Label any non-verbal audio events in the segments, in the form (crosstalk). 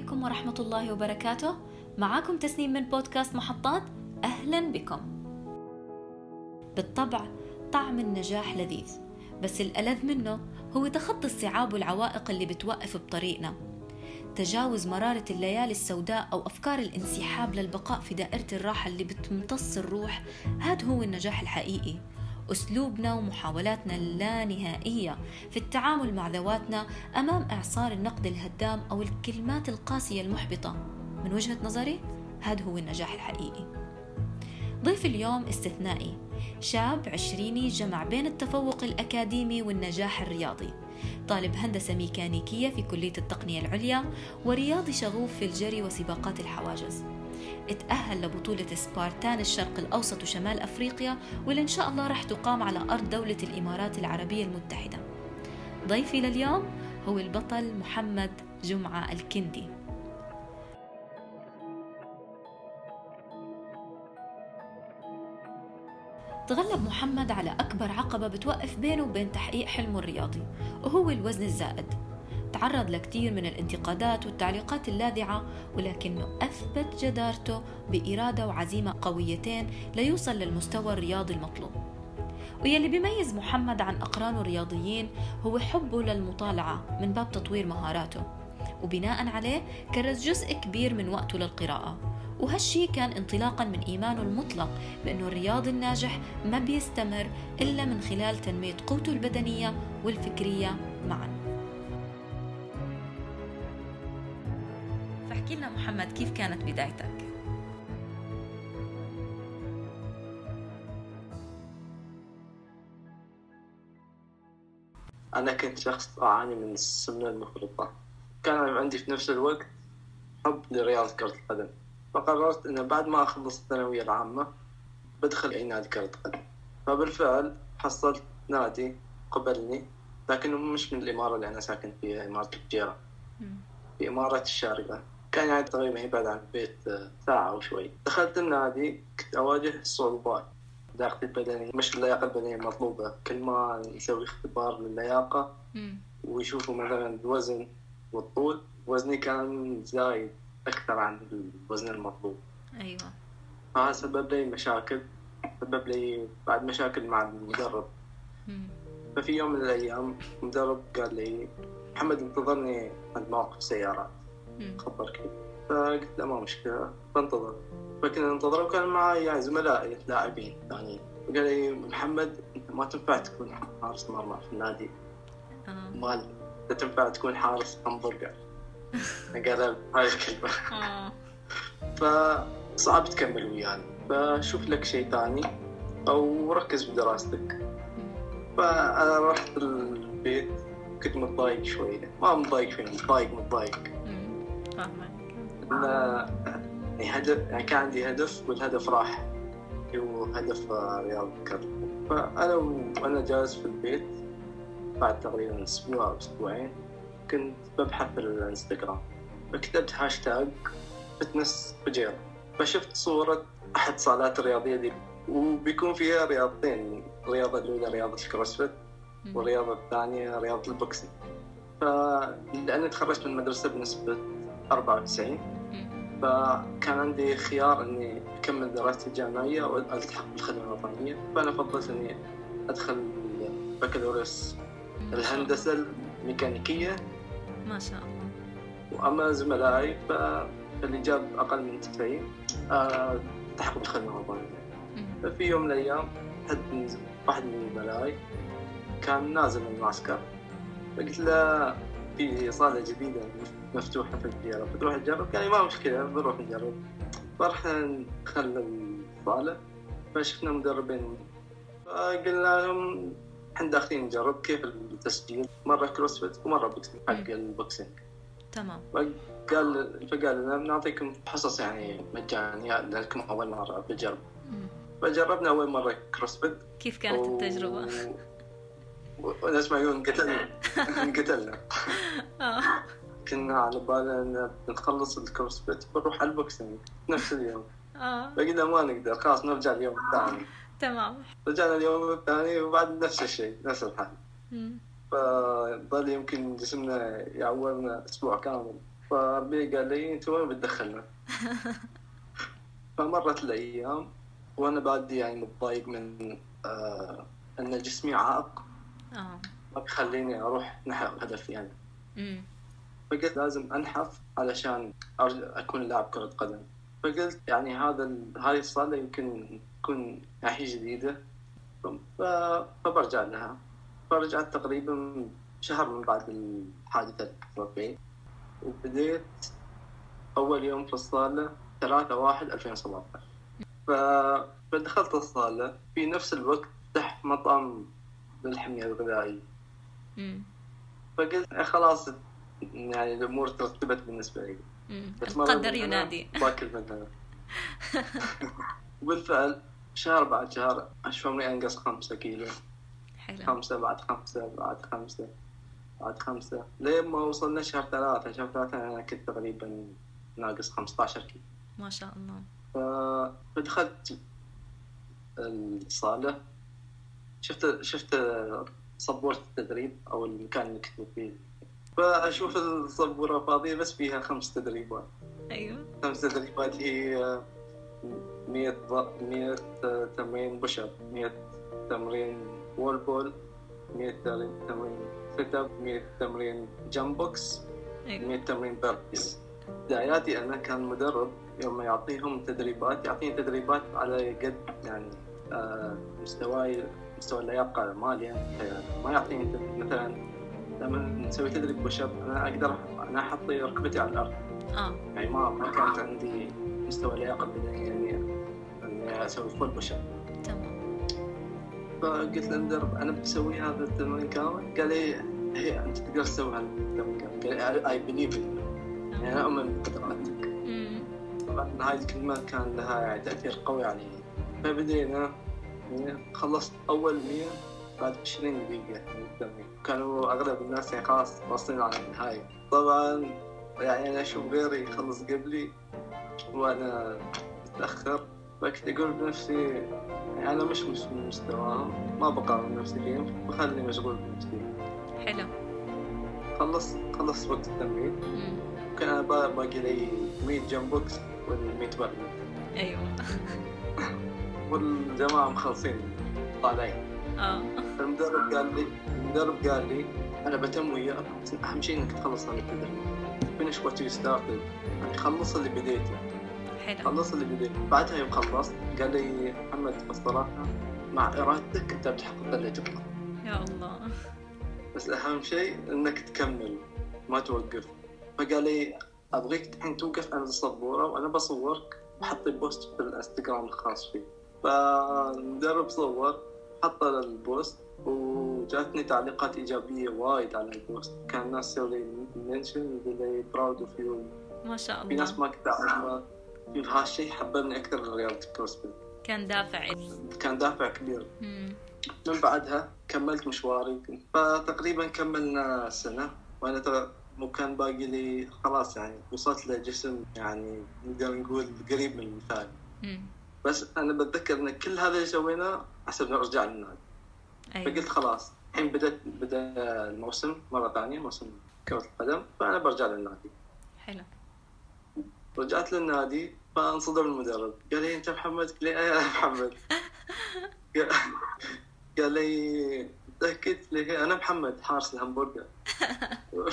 عليكم ورحمة الله وبركاته. معاكم تسنيم من بودكاست محطات. أهلا بكم. بالطبع طعم النجاح لذيذ بس الألذ منه هو تخطي الصعاب والعوائق اللي بتوقف بطريقنا. تجاوز مرارة الليالي السوداء أو أفكار الانسحاب للبقاء في دائرة الراحة اللي بتمتص الروح هذا هو النجاح الحقيقي. أسلوبنا ومحاولاتنا اللانهائية في التعامل مع ذواتنا أمام إعصار النقد الهدام أو الكلمات القاسية المحبطة. من وجهة نظري هذا هو النجاح الحقيقي. ضيف اليوم استثنائي شاب عشريني جمع بين التفوق الأكاديمي والنجاح الرياضي. طالب هندسة ميكانيكية في كلية التقنية العليا ورياضي شغوف في الجري وسباقات الحواجز. اتأهل لبطولة سبارتان الشرق الأوسط وشمال أفريقيا واللي إن شاء الله راح تقام على أرض دولة الإمارات العربية المتحدة. ضيفي لليوم هو البطل محمد جمعة الكندي. تغلب محمد على أكبر عقبة بتوقف بينه وبين تحقيق حلمه الرياضي وهو الوزن الزائد. تعرض لكثير من الانتقادات والتعليقات اللاذعة ولكنه أثبت جدارته بإرادة وعزيمة قويتين ليوصل للمستوى الرياضي المطلوب. ويلي بيميز محمد عن أقرانه الرياضيين هو حبه للمطالعة من باب تطوير مهاراته وبناء عليه كرس جزء كبير من وقته للقراءة. وهالشي كان انطلاقا من إيمانه المطلق بأنه الرياضي الناجح ما بيستمر إلا من خلال تنمية قوته البدنية والفكرية معا. محمد كيف كانت بدايتك؟ أنا كنت شخص أعاني من السمنة المفرطة. كان عندي في نفس الوقت حب لرياضة كرة القدم فقررت إنه بعد ما أخلص الثانوية العامة بدخل أي نادي كرة قدم فبالفعل حصلت نادي قبلني لكنه مش من الإمارة اللي أنا ساكن فيها إمارة الجيرة في إمارة الشارقة. كان يعني تقريبا يبعد عن البيت ساعة أو شوي. دخلت النادي كنت أواجه صعوبات لياقتي البدنية مش اللياقة البدنية المطلوبة. كل ما نسوي اختبار للياقة ويشوفوا مثلا الوزن والطول وزني كان زايد أكثر عن الوزن المطلوب. أيوة. فهذا سبب لي مشاكل سبب لي بعد مشاكل مع المدرب. مم. ففي يوم من الأيام المدرب قال لي محمد انتظرني عند موقف سيارات مم. خبر كذا. فقلت له ما مشكلة. بنتظر فكنا ننتظر وكان معي يعني زملائي لاعبين ثانيين. فقال لي محمد أنت ما تنفع تكون حارس مرمى في النادي. آه. مال انت تنفع تكون حارس همبرجر (laughs) قال. هاي الكلمة. آه. فصعب تكمل وياي. فشوف لك شيء ثاني أو ركز بدراستك. فأنا رحت البيت كنت متضايق شوية. ما متضايق فيه متضايق متضايق. فاهمك يعني هدف يعني كان عندي هدف والهدف راح. اللي هو هدف آه، رياض كرة. فأنا وأنا جالس في البيت بعد تقريبا أسبوع أو أسبوعين كنت ببحث في الانستغرام. فكتبت هاشتاج fitness فجيرة فشفت صورة أحد صالات الرياضية دي. وبيكون فيها رياضتين الرياضة الأولى رياضة ال CrossFit. والرياضة الثانية رياضة ال boxing. فلأني تخرجت من المدرسة بنسبة 94 مم. فكان عندي خيار إني أكمل دراستي الجامعية وألتحق بالخدمة الوطنية. فأنا فضلت إني أدخل بكالوريوس الهندسة الميكانيكية. ما شاء الله. وأما زملائي فاللي جاب أقل من 90 آه، التحق بالخدمة الوطنية. ففي يوم من الأيام حد من واحد من زملائي كان نازل من المعسكر. فقلت له في صالة جديدة مفتوحة في الديارة بتروح تجرب؟ قال لي ما مشكلة بنروح نجرب فرحنا دخلنا الصالة فشفنا مدربين. فقلنا لهم إحنا داخلين نجرب كيف التسجيل. مرة CrossFit ومرة boxing حق ال boxing. تمام. قال فقال لنا بنعطيكم حصص يعني مجانية لأنكم أول مرة بتجرب مم. فجربنا أول مرة CrossFit. كيف كانت التجربة؟ (laughs) وناس معيون انقتلنا انقتلنا (laughs) آه. كنا على بالنا إن نخلص ال CrossFit بنروح على ال boxing. نفس اليوم. آه. فقلنا ما نقدر. خلاص نرجع اليوم الثاني. تمام. رجعنا اليوم الثاني وبعد نفس الشيء نفس الحال. فظل يمكن جسمنا يعورنا أسبوع كامل. فربي قال لي أنت وين بتدخلنا؟ (laughs) فمرت الأيام وأنا بادي يعني متضايق من آه إن جسمي عائق. آه. ما بيخليني أروح نحو هدفي يعني أمم. فقلت لازم أنحف علشان أكون لاعب كرة قدم. فقلت يعني هذا هاي الصالة يمكن تكون ناحية جديدة. فبرجع لها. فرجعت تقريبا شهر من بعد الحادثة بي وبديت أول يوم في الصالة 3 واحد 2017 ف... فدخلت الصالة في نفس الوقت فتح مطعم للحمية الغذائية أمم. فقلت "إيه خلاص يعني الأمور ترتبت بالنسبة لي. بتمرن القدر ينادي. باكل من هنا وبالفعل شهر بعد شهر أشوف عمري أنقص خمسة كيلو. حلو. خمسة بعد خمسة بعد خمسة بعد خمسة. لين ما وصلنا شهر ثلاثة. شهر ثلاثة أنا كنت تقريبا ناقص 15 كيلو. ما شاء الله. فدخلت الصالة. شفت شفت سبورة التدريب أو المكان اللي كنت فيه. فأشوف السبورة فاضية بس فيها خمس تدريبات. أيوه. خمس تدريبات هي 100 ض- 100 تمرين push up 100 تمرين wall ball 100 تمرين sit up 100 تمرين jump box أيوه. 100 تمرين burpees بداياتي أنا كان مدرب يوم يعطيهم تدريبات يعطيني تدريبات على قد يعني آه، مستواي مستوى اللياقه مالي. يعني ما يعطيني مثلا لما نسوي تدريب push up أنا أقدر أنا أحط ركبتي على الأرض. آه. يعني ما ما كانت عندي مستوى لياقة بدنيه إني إني أسوي full push up تمام. فقلت للمدرب أنا بسوي هذا التمرين كامل؟ قال لي هي أنت تقدر تسوي هذا التمرين كامل. قال لي اي بليف يعني أنا أؤمن بقدراتك. طبعا هاي الكلمة كان لها يعني تأثير قوي علي. فبدينا خلصت أول 100 بعد 20 دقيقة من التمرين كانوا أغلب الناس يعني خلاص واصلين على النهاية. طبعا يعني أنا أشوف غيري يخلص قبلي وأنا متأخر. فكنت أقول بنفسي يعني أنا مش مش من مستواهم ما بقارن نفسي فيهم بخليني مشغول بنفسي. حلو. خلص خلص وقت التمرين. كان با- باقي لي 100 jump box وال 100 burpee أيوه. (laughs) والجماعة مخلصين طالعين. آه. المدرب قال لي المدرب قال لي أنا بتم وياك بس أهم شيء إنك تخلص هذا التدريب finish what you started. يعني خلص اللي بديته حلو. خلص اللي بديته بعدها يوم خلصت قال لي محمد بصراحة مع إرادتك أنت بتحقق اللي تبغاه. يا الله. بس أهم شيء إنك تكمل ما توقف. فقال لي أبغيك الحين توقف عند السبورة وأنا بصورك وحط لي post في الإنستغرام الخاص فيه. فالمدرب صور حط ال post وجاتني تعليقات إيجابية وايد على ال post. كان الناس يسوي لي mention يقول لي proud of you ما شاء في ناس الله. ما كنت أعرفها في هالشيء حببني أكثر برياضة الكروسفيت كان دافع. كان دافع كبير. أمم. من بعدها كملت مشواري. فتقريبا كملنا سنة وأنا ترى وكان باقي لي خلاص يعني وصلت لجسم يعني نقدر نقول قريب من المثال. أمم. بس أنا بتذكر إن كل هذا اللي سويناه حسب نرجع للنادي أيوه فقلت خلاص الحين بدأت بدأ الموسم مرة ثانية موسم كرة القدم فأنا برجع للنادي. حلو. رجعت للنادي فانصدم المدرب. قال لي أنت محمد؟ قلت لي أنا محمد. (laughs) قال- لي قلت لي أنا محمد حارس الهمبرجر (laughs)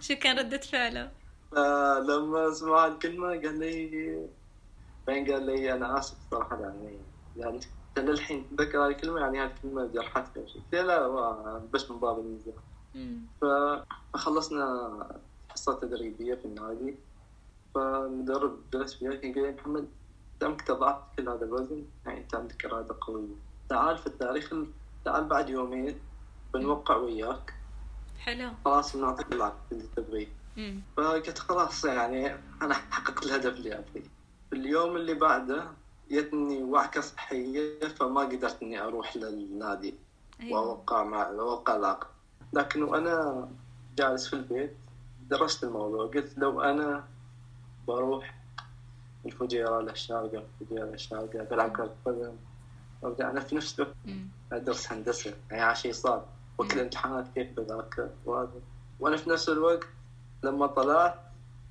شو كان ردة فعله؟ فلما سمع الكلمة قال لي بعدين قال لي أنا آسف صراحة يعني يعني للحين تذكر هذه الكلمة يعني هذه الكلمة جرحتك أو شيء قلت لا بس من باب المزاح فخلصنا حصة تدريبية في النادي. فالمدرب جلس وياي قال لي محمد دامك تضعت كل هذا الوزن يعني أنت عندك إرادة قوية. تعال في التاريخ ال- تعال بعد يومين بنوقع وياك. حلو. خلاص بنعطيك اللي اللي تبغيه. فقلت خلاص يعني أنا حققت الهدف اللي أبغيه. في اليوم اللي بعده جتني وعكه صحية فما قدرت اني أروح للنادي. أيوه. وأوقع مع اوقع العقد لكن وأنا جالس في البيت درست الموضوع. قلت لو أنا بروح الفجيرة للشارقة الفجيرة للشارقة بلعب كرة قدم وارجع أنا في نفس الوقت. أدرس هندسة. يعني شيء صعب وكل مم. امتحانات كيف بذاكر وهذا وأنا في نفس الوقت لما طلعت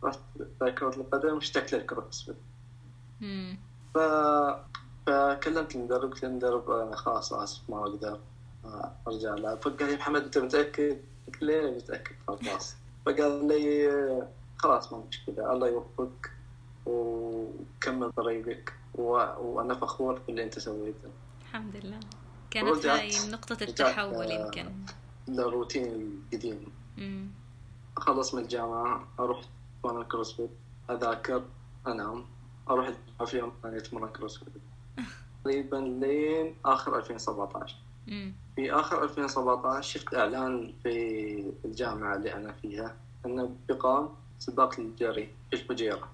رحت كرة القدم اشتقت مم. ف... فكلمت المدرب قلت المدرب أنا خلاص آسف ما أقدر أرجع. العب فقال لي محمد أنت متأكد؟ قلت له ليه متأكد خلاص فقال لي خلاص ما مشكلة الله يوفقك وكمل طريقك و... وأنا فخور باللي أنت سويته. الحمد لله. كانت هاي نقطة التحول آه، يمكن. للروتين القديم. مم. اخلص من الجامعة أروح اتمرن CrossFit أذاكر أنام. أروح الجامعة في يوم ثاني اتمرن CrossFit تقريبا لين آخر 2017 مم. في آخر 2017 شفت إعلان في الجامعة اللي أنا فيها إنه بيقام سباق الجري في الفجيره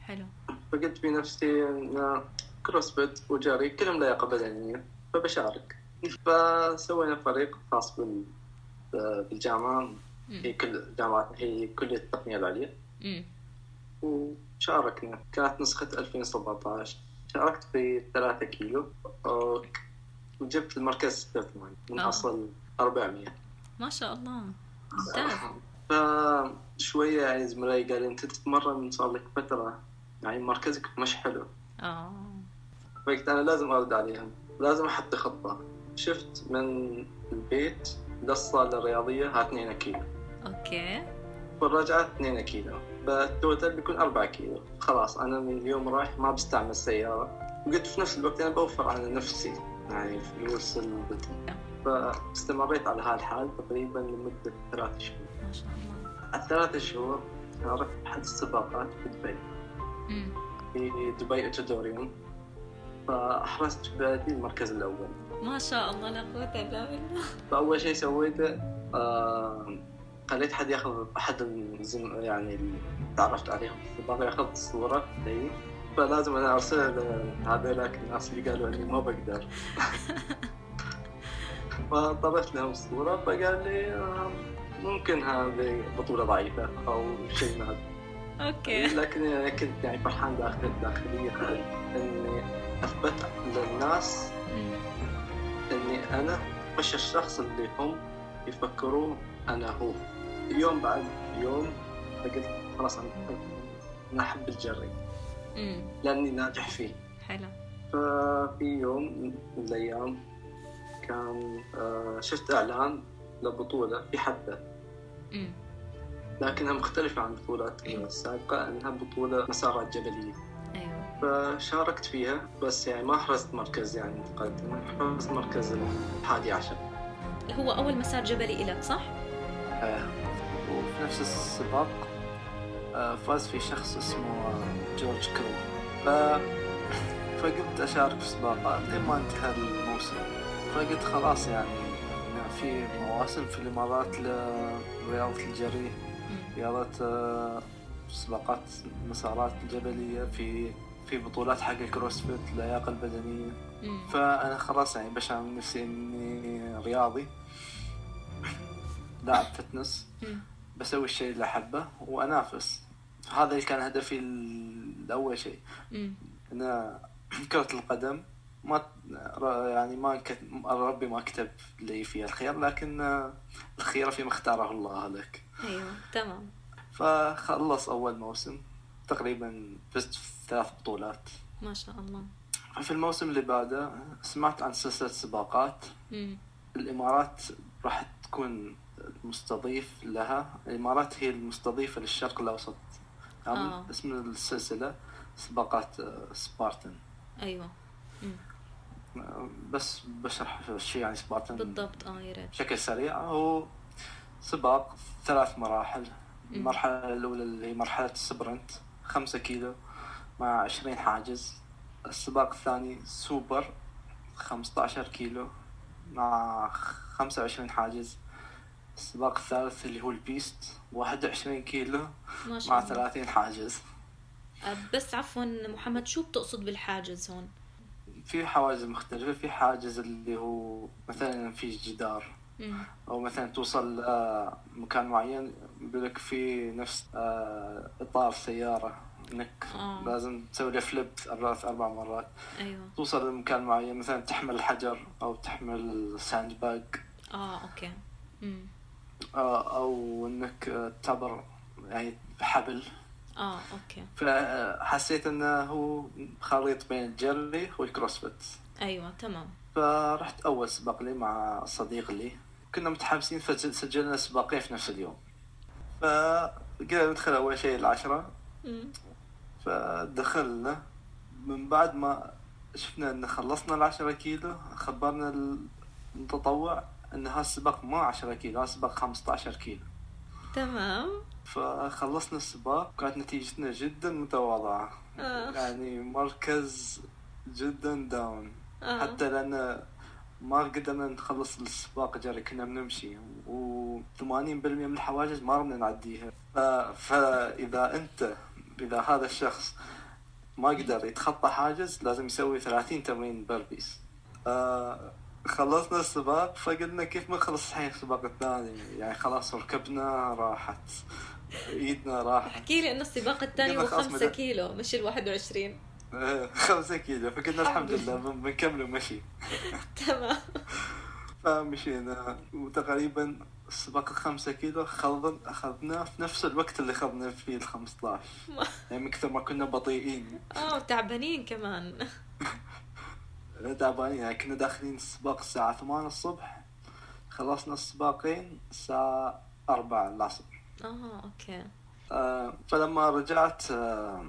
حلو. فقلت في نفسي ان CrossFit وجري كلهم لياقه بدنيه فبشارك. فسوينا فريق خاص بال بالجامعة. هي. كل جامعات هي كليه التقنية العليا. وشاركنا. كانت نسخة 2017 شاركت في 3 كيلو. وجبت المركز 86 من آه. أصل 400 ما شاء الله. فشوية يعني زملائي قال أنت تتمرن صار لك فترة. يعني مركزك مش حلو. آه. فقلت أنا لازم أرد عليهم. لازم أحط خطة. شفت من البيت للصالة الرياضية ها 2 كيلو. okay. والرجعة 2 كيلو. فال total بيكون 4 كيلو. خلاص أنا من اليوم رايح ما بستعمل السيارة وقلت في نفس الوقت أنا بوفر على نفسي. يعني فلوس فاستمريت على هالحال تقريبا لمدة ثلاث شهور. ما شاء الله. الثلاث شهور شاركت بأحد السباقات في دبي. في دبي أوتودوريوم فأحرزت في بلدي المركز الأول. ما شاء الله لا قوة إلا بالله. فأول شيء سويته آه خليت حد ياخذ أحد الزم يعني اللي تعرفت عليهم في السباق ياخذ صورة لي فلازم أنا أرسلها لهذولاك الناس اللي قالوا إني ما بقدر. (laughs) فطلبت لهم الصورة فقال لي آه، ممكن هذه بطولة ضعيفة أو شيء هذا أوكي. لكن أنا كنت يعني فرحان داخل داخليا إني أثبت للناس. إني أنا مش الشخص اللي هم يفكرون أنا هو. يوم بعد يوم فقلت خلاص أنا أنا أحب الجري. لأني ناجح فيه. حلو. ففي يوم من الأيام كان آه، شفت إعلان لبطولة في مم. لكنها مختلفة عن البطولات السابقة انها بطولة مسارات جبلية. أيوه. فشاركت فيها بس يعني ما حرزت مركز يعني متقدم حرزت مركز الحادي عشر. هو أول مسار جبلي لك صح؟ آه، نفس السباق. آه، فاز في شخص اسمه آه، جورج كرو ف... فقمت أشارك في سباقات لين ما انتهى الموسم. فقلت خلاص يعني في مواسم في الإمارات لرياضة الجري. رياضة آه، سباقات مسارات جبلية. في في بطولات حق ال CrossFit اللياقة البدنية. فأنا خلاص يعني بشعر نفسي إني رياضي. (laughs) لاعب fitness. بسوي الشيء اللي أحبه وأنافس. هذا اللي كان هدفي الأول شيء. أن (clears throat) كرة القدم ما يعني ما كت... ربي ما كتب لي فيها الخير لكن الخير فيما اختاره الله لك. أيوه تمام. فخلص أول موسم تقريبا فزت في ثلاث بطولات. ما شاء الله. في الموسم اللي بعده سمعت عن سلسلة سباقات. مم. الإمارات راح تكون مستضيف لها. الإمارات هي المستضيفة للشرق الأوسط. يعني آه. اسم السلسلة سباقات آه، Spartan. أيوه. مم. آه، بس بشرح شيء عن Spartan. بالضبط آه يا ريت. بشكل سريع هو سباق ثلاث مراحل. مم. المرحلة الأولى اللي هي مرحلة ال sprint خمسة كيلو مع عشرين حاجز. السباق الثاني سوبر خمسة عشر كيلو مع خمسة وعشرين حاجز. السباق الثالث اللي هو ال beast واحد وعشرين كيلو ما شاء مع الله. ثلاثين حاجز. أه، بس عفوا محمد شو بتقصد بالحاجز هون؟ في حواجز مختلفة. في حاجز اللي هو مثلا في جدار. أو مثلا توصل مكان معين يقول لك في نفس آه، إطار سيارة انك آه. لازم تسوي له flip ثلاث أربع مرات. أيوه. توصل لمكان معين مثلا تحمل الحجر أو تحمل sand bag آه okay. مم. آه، أو إنك تعبر يعني حبل. آه okay. فحسيت إنه هو خليط بين الجري وال CrossFit أيوه تمام. فرحت أول سباق لي مع صديق لي. كنا متحمسين فسجلنا سباقين في نفس اليوم. فقلنا ندخل أول شيء العشرة. فدخلنا. من بعد ما شفنا إن خلصنا العشرة كيلو خبرنا المتطوع. ان هالسباق ما عشرة كيلو هالسباق خمسة عشر كيلو. تمام. فخلصنا السباق كانت نتيجتنا جدا متواضعة. آه. يعني مركز جدا داون آه. حتى لأن ما قدرنا نخلص السباق جري كنا بنمشي. و80% من الحواجز ما رمنا نعديها. ف... فإذا أنت إذا هذا الشخص ما قدر يتخطى حاجز لازم يسوي 30 تمرين بربيس آه خلصنا السباق فقلنا كيف ما نخلص الحين السباق الثاني؟ يعني خلاص ركبنا راحت. ايدنا راحت احكي لي إنه السباق الثاني هو خلاص 5 مدى- كيلو مش ال 21 آه، خمسة كيلو فقلنا الحمد لله بن- بنكمل مشي (laughs) تمام. (laughs) فمشينا. وتقريبا السباق الخمسة كيلو خلص أخذناه في نفس الوقت اللي أخذنا فيه ال 15 يعني من كثر ما كنا بطيئين. آه وتعبانين كمان. (laughs) تعبانين يعني كنا داخلين السباق الساعة 8 الصبح خلصنا السباقين الساعة 4 العصر آه okay. آه، فلما رجعت آه،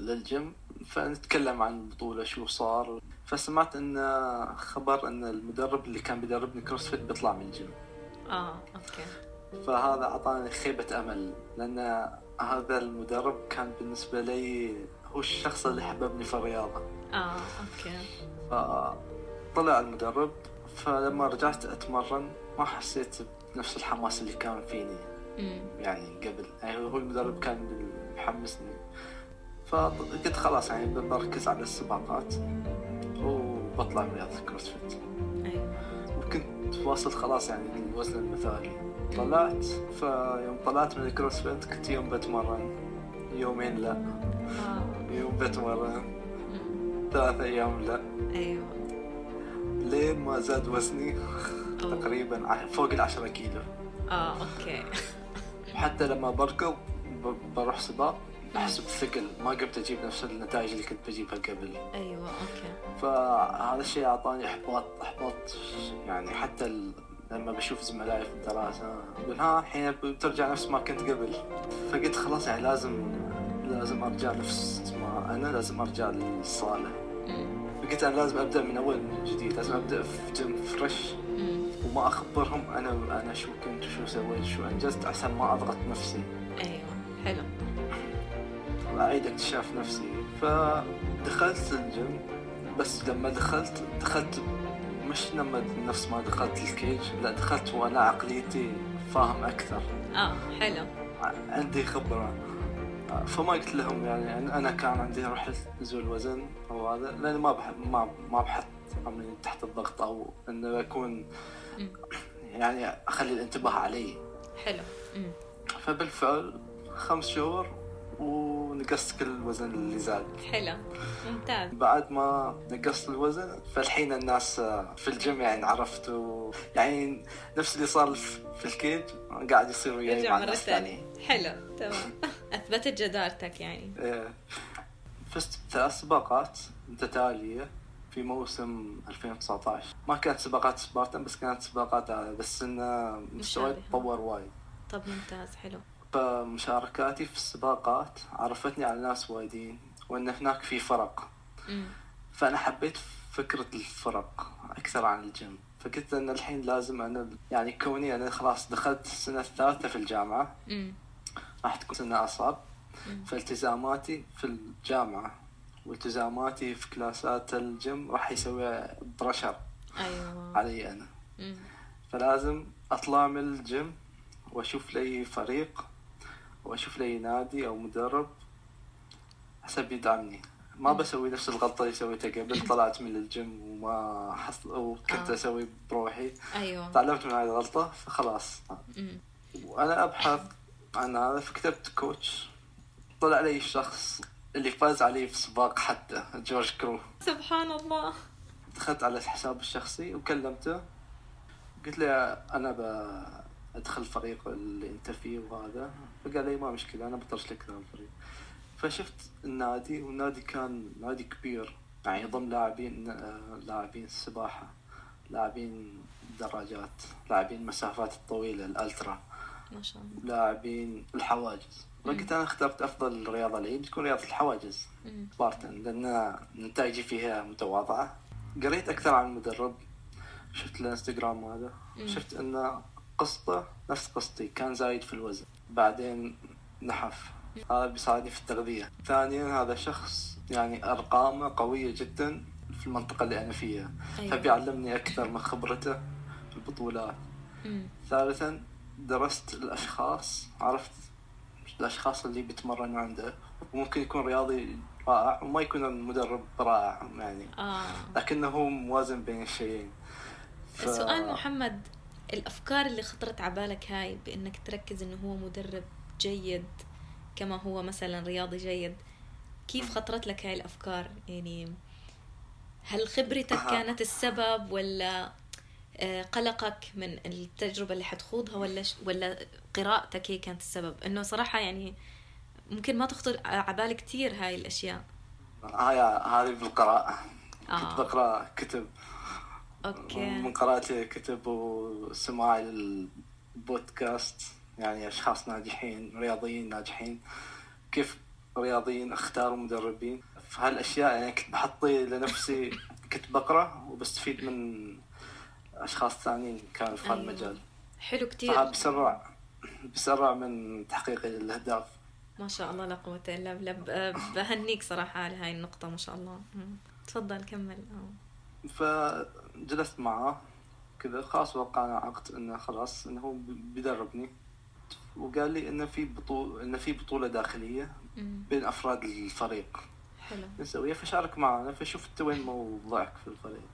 للجيم فنتكلم عن البطولة شو صار. فسمعت إن آه، خبر إن المدرب اللي كان بيدربني CrossFit بيطلع من الجيم. آه okay. فهذا أعطاني خيبة أمل لأن هذا المدرب كان بالنسبة لي هو الشخص اللي حببني في الرياضة. آه okay. فطلع المدرب فلما رجعت أتمرن ما حسيت بنفس الحماس اللي كان فيني. امم يعني قبل يعني هو المدرب كان محمسني فقلت خلاص يعني بركز على السباقات وبطلع من رياضة ال CrossFit أيوه. وكنت واصل خلاص يعني للوزن المثالي. طلعت فيوم طلعت من ال CrossFit كنت يوم بتمرن يومين لا. آه. يوم بتمرن. أمم. ثلاثة أيام لا. أيوه. لين ما زاد وزني؟ تقريبا فوق العشرة كيلو. آه okay. حتى لما بركض بروح سباق احس بثقل ما قمت أجيب نفس النتائج اللي كنت بجيبها قبل. أيوه okay. فهذا الشيء أعطاني إحباط إحباط يعني حتى ال... لما بشوف زملائي في الدراسة أقول ها الحين بترجع نفس ما كنت قبل. فقلت خلاص يعني لازم لازم أرجع نفس ما أنا لازم أرجع للصالة. فقلت أنا لازم أبدأ من أول من جديد لازم أبدأ في جيم fresh. وما أخبرهم أنا أنا شو كنت وشو سويت شو انجزت عشان ما أضغط نفسي. أيوه حلو. (laughs) واعيد اكتشاف نفسي. فدخلت الجيم بس لما دخلت دخلت مش لما نفس ما دخلت الكيج لا دخلت وأنا عقليتي فاهم أكثر. آه حلو. عندي خبرة. فما قلت لهم يعني أنا كان عندي روح نزول وزن أو هذا لأن ما بحب ما ما بحط عمري تحت الضغط أو إنه أكون. يعني أخلي الانتباه علي. حلو. فبالفعل خمس شهور ونقصت كل الوزن اللي زاد. حلو. ممتاز. بعد ما نقصت الوزن فالحين الناس في الجيم يعني عرفت و... يعني نفس اللي صار في الكيج قاعد يصير وياي مع الناس الثانيين. حلو. تمام. أثبتت جدارتك يعني إيه. فزت بثلاث سباقات متتالية في موسم 2019 ما كانت سباقات سبارتن بس كانت سباقات عادة بس إنه مستواي. تطور وايد طب ممتاز حلو فمشاركاتي في السباقات عرفتني على ناس وايدين وإن هناك في فرق أمم. فأنا حبيت فكرة الفرق أكثر عن الجيم فقلت إن الحين لازم أنا يعني كوني أنا خلاص دخلت السنة الثالثه في الجامعة أمم. راح تكون سنة أصعب مم. فالتزاماتي في الجامعة والتزاماتي في كلاسات الجيم راح يسوي pressure أيوه علي أنا أمم. فلازم أطلع من الجيم وأشوف لي فريق وأشوف لي نادي أو مدرب حسب يدعمني ما بسوي نفس الغلطة اللي سويتها قبل (laughs) طلعت من الجيم وما حصل وكنت آه. أسوي بروحي أيوه تعلمت من هذه الغلطة فخلاص أمم. وأنا أبحث هذا فكتبت coach. طلع لي الشخص اللي فاز علي في سباق حتى جورج كرو سبحان الله دخلت على الحساب الشخصي وكلمته. قلت له أنا بدخل فريق انت فيه وهذا. فقال لي ما مشكلة أنا بطرش لك الفريق. فشفت النادي والنادي كان نادي كبير. يعني يضم لاعبين لاعبين السباحة لاعبين دراجات لاعبين المسافات الطويلة الألترا. ما شاء الله. لاعبين الحواجز. فقلت أنا اخترت أفضل رياضة لي بتكون رياضة الحواجز. مم. سبارتن لأن نتائجي فيها متواضعة. قريت أكثر عن المدرب. شفت الانستغرام هذا. شفت إن قصته نفس قصتي. كان زايد في الوزن. بعدين نحف. هذا بيساعدني في التغذية. ثانيا هذا شخص يعني أرقامه قوية جدا في المنطقة اللي أنا فيها. أيوة. فبيعلمني أكثر من خبرته في البطولات. ثالثا درست الأشخاص عرفت الأشخاص اللي بيتمرنوا عنده. وممكن يكون رياضي رائع وما يكون المدرب رائع يعني. آه. لكنه هو موازن بين الشيئين. ف- سؤال محمد الأفكار اللي خطرت على بالك هاي بإنك تركز إنه هو مدرب جيد كما هو مثلا رياضي جيد كيف خطرت لك هاي الأفكار؟ يعني هل خبرتك. كانت السبب ولا آه، قلقك من التجربة اللي حتخوضها ولا ش... ولا قراءتك هي كانت السبب؟ إنه صراحة يعني ممكن ما تخطر على بالي كثير هاي الأشياء. هاي هذه بالقراءة كنت آه. بقرأ كتب. من أوكي قراءتي كتب وسماعي للبودكاست يعني أشخاص ناجحين رياضيين ناجحين. كيف رياضيين اختاروا مدربين؟ فهالأشياء يعني كنت بحطي لنفسي كنت بقرأ وبستفيد من أشخاص ثانيين كانوا في أيوة. هالمجال حلو كثير فهذا بسرع بسرع من تحقيق الأهداف. ما شاء الله لا قوة إلا بالله. بهنيك صراحة على هاي النقطة ما شاء الله. تفضل كمل. آه. فجلست معه كذا خلاص وقعنا عقد إنه خلاص إنه هو بيدربني. وقال لي إنه في بطولة إنه في بطولة داخلية. بين أفراد الفريق. حلو. نسويها فشارك معنا. فشوف أنت وين موضعك في الفريق.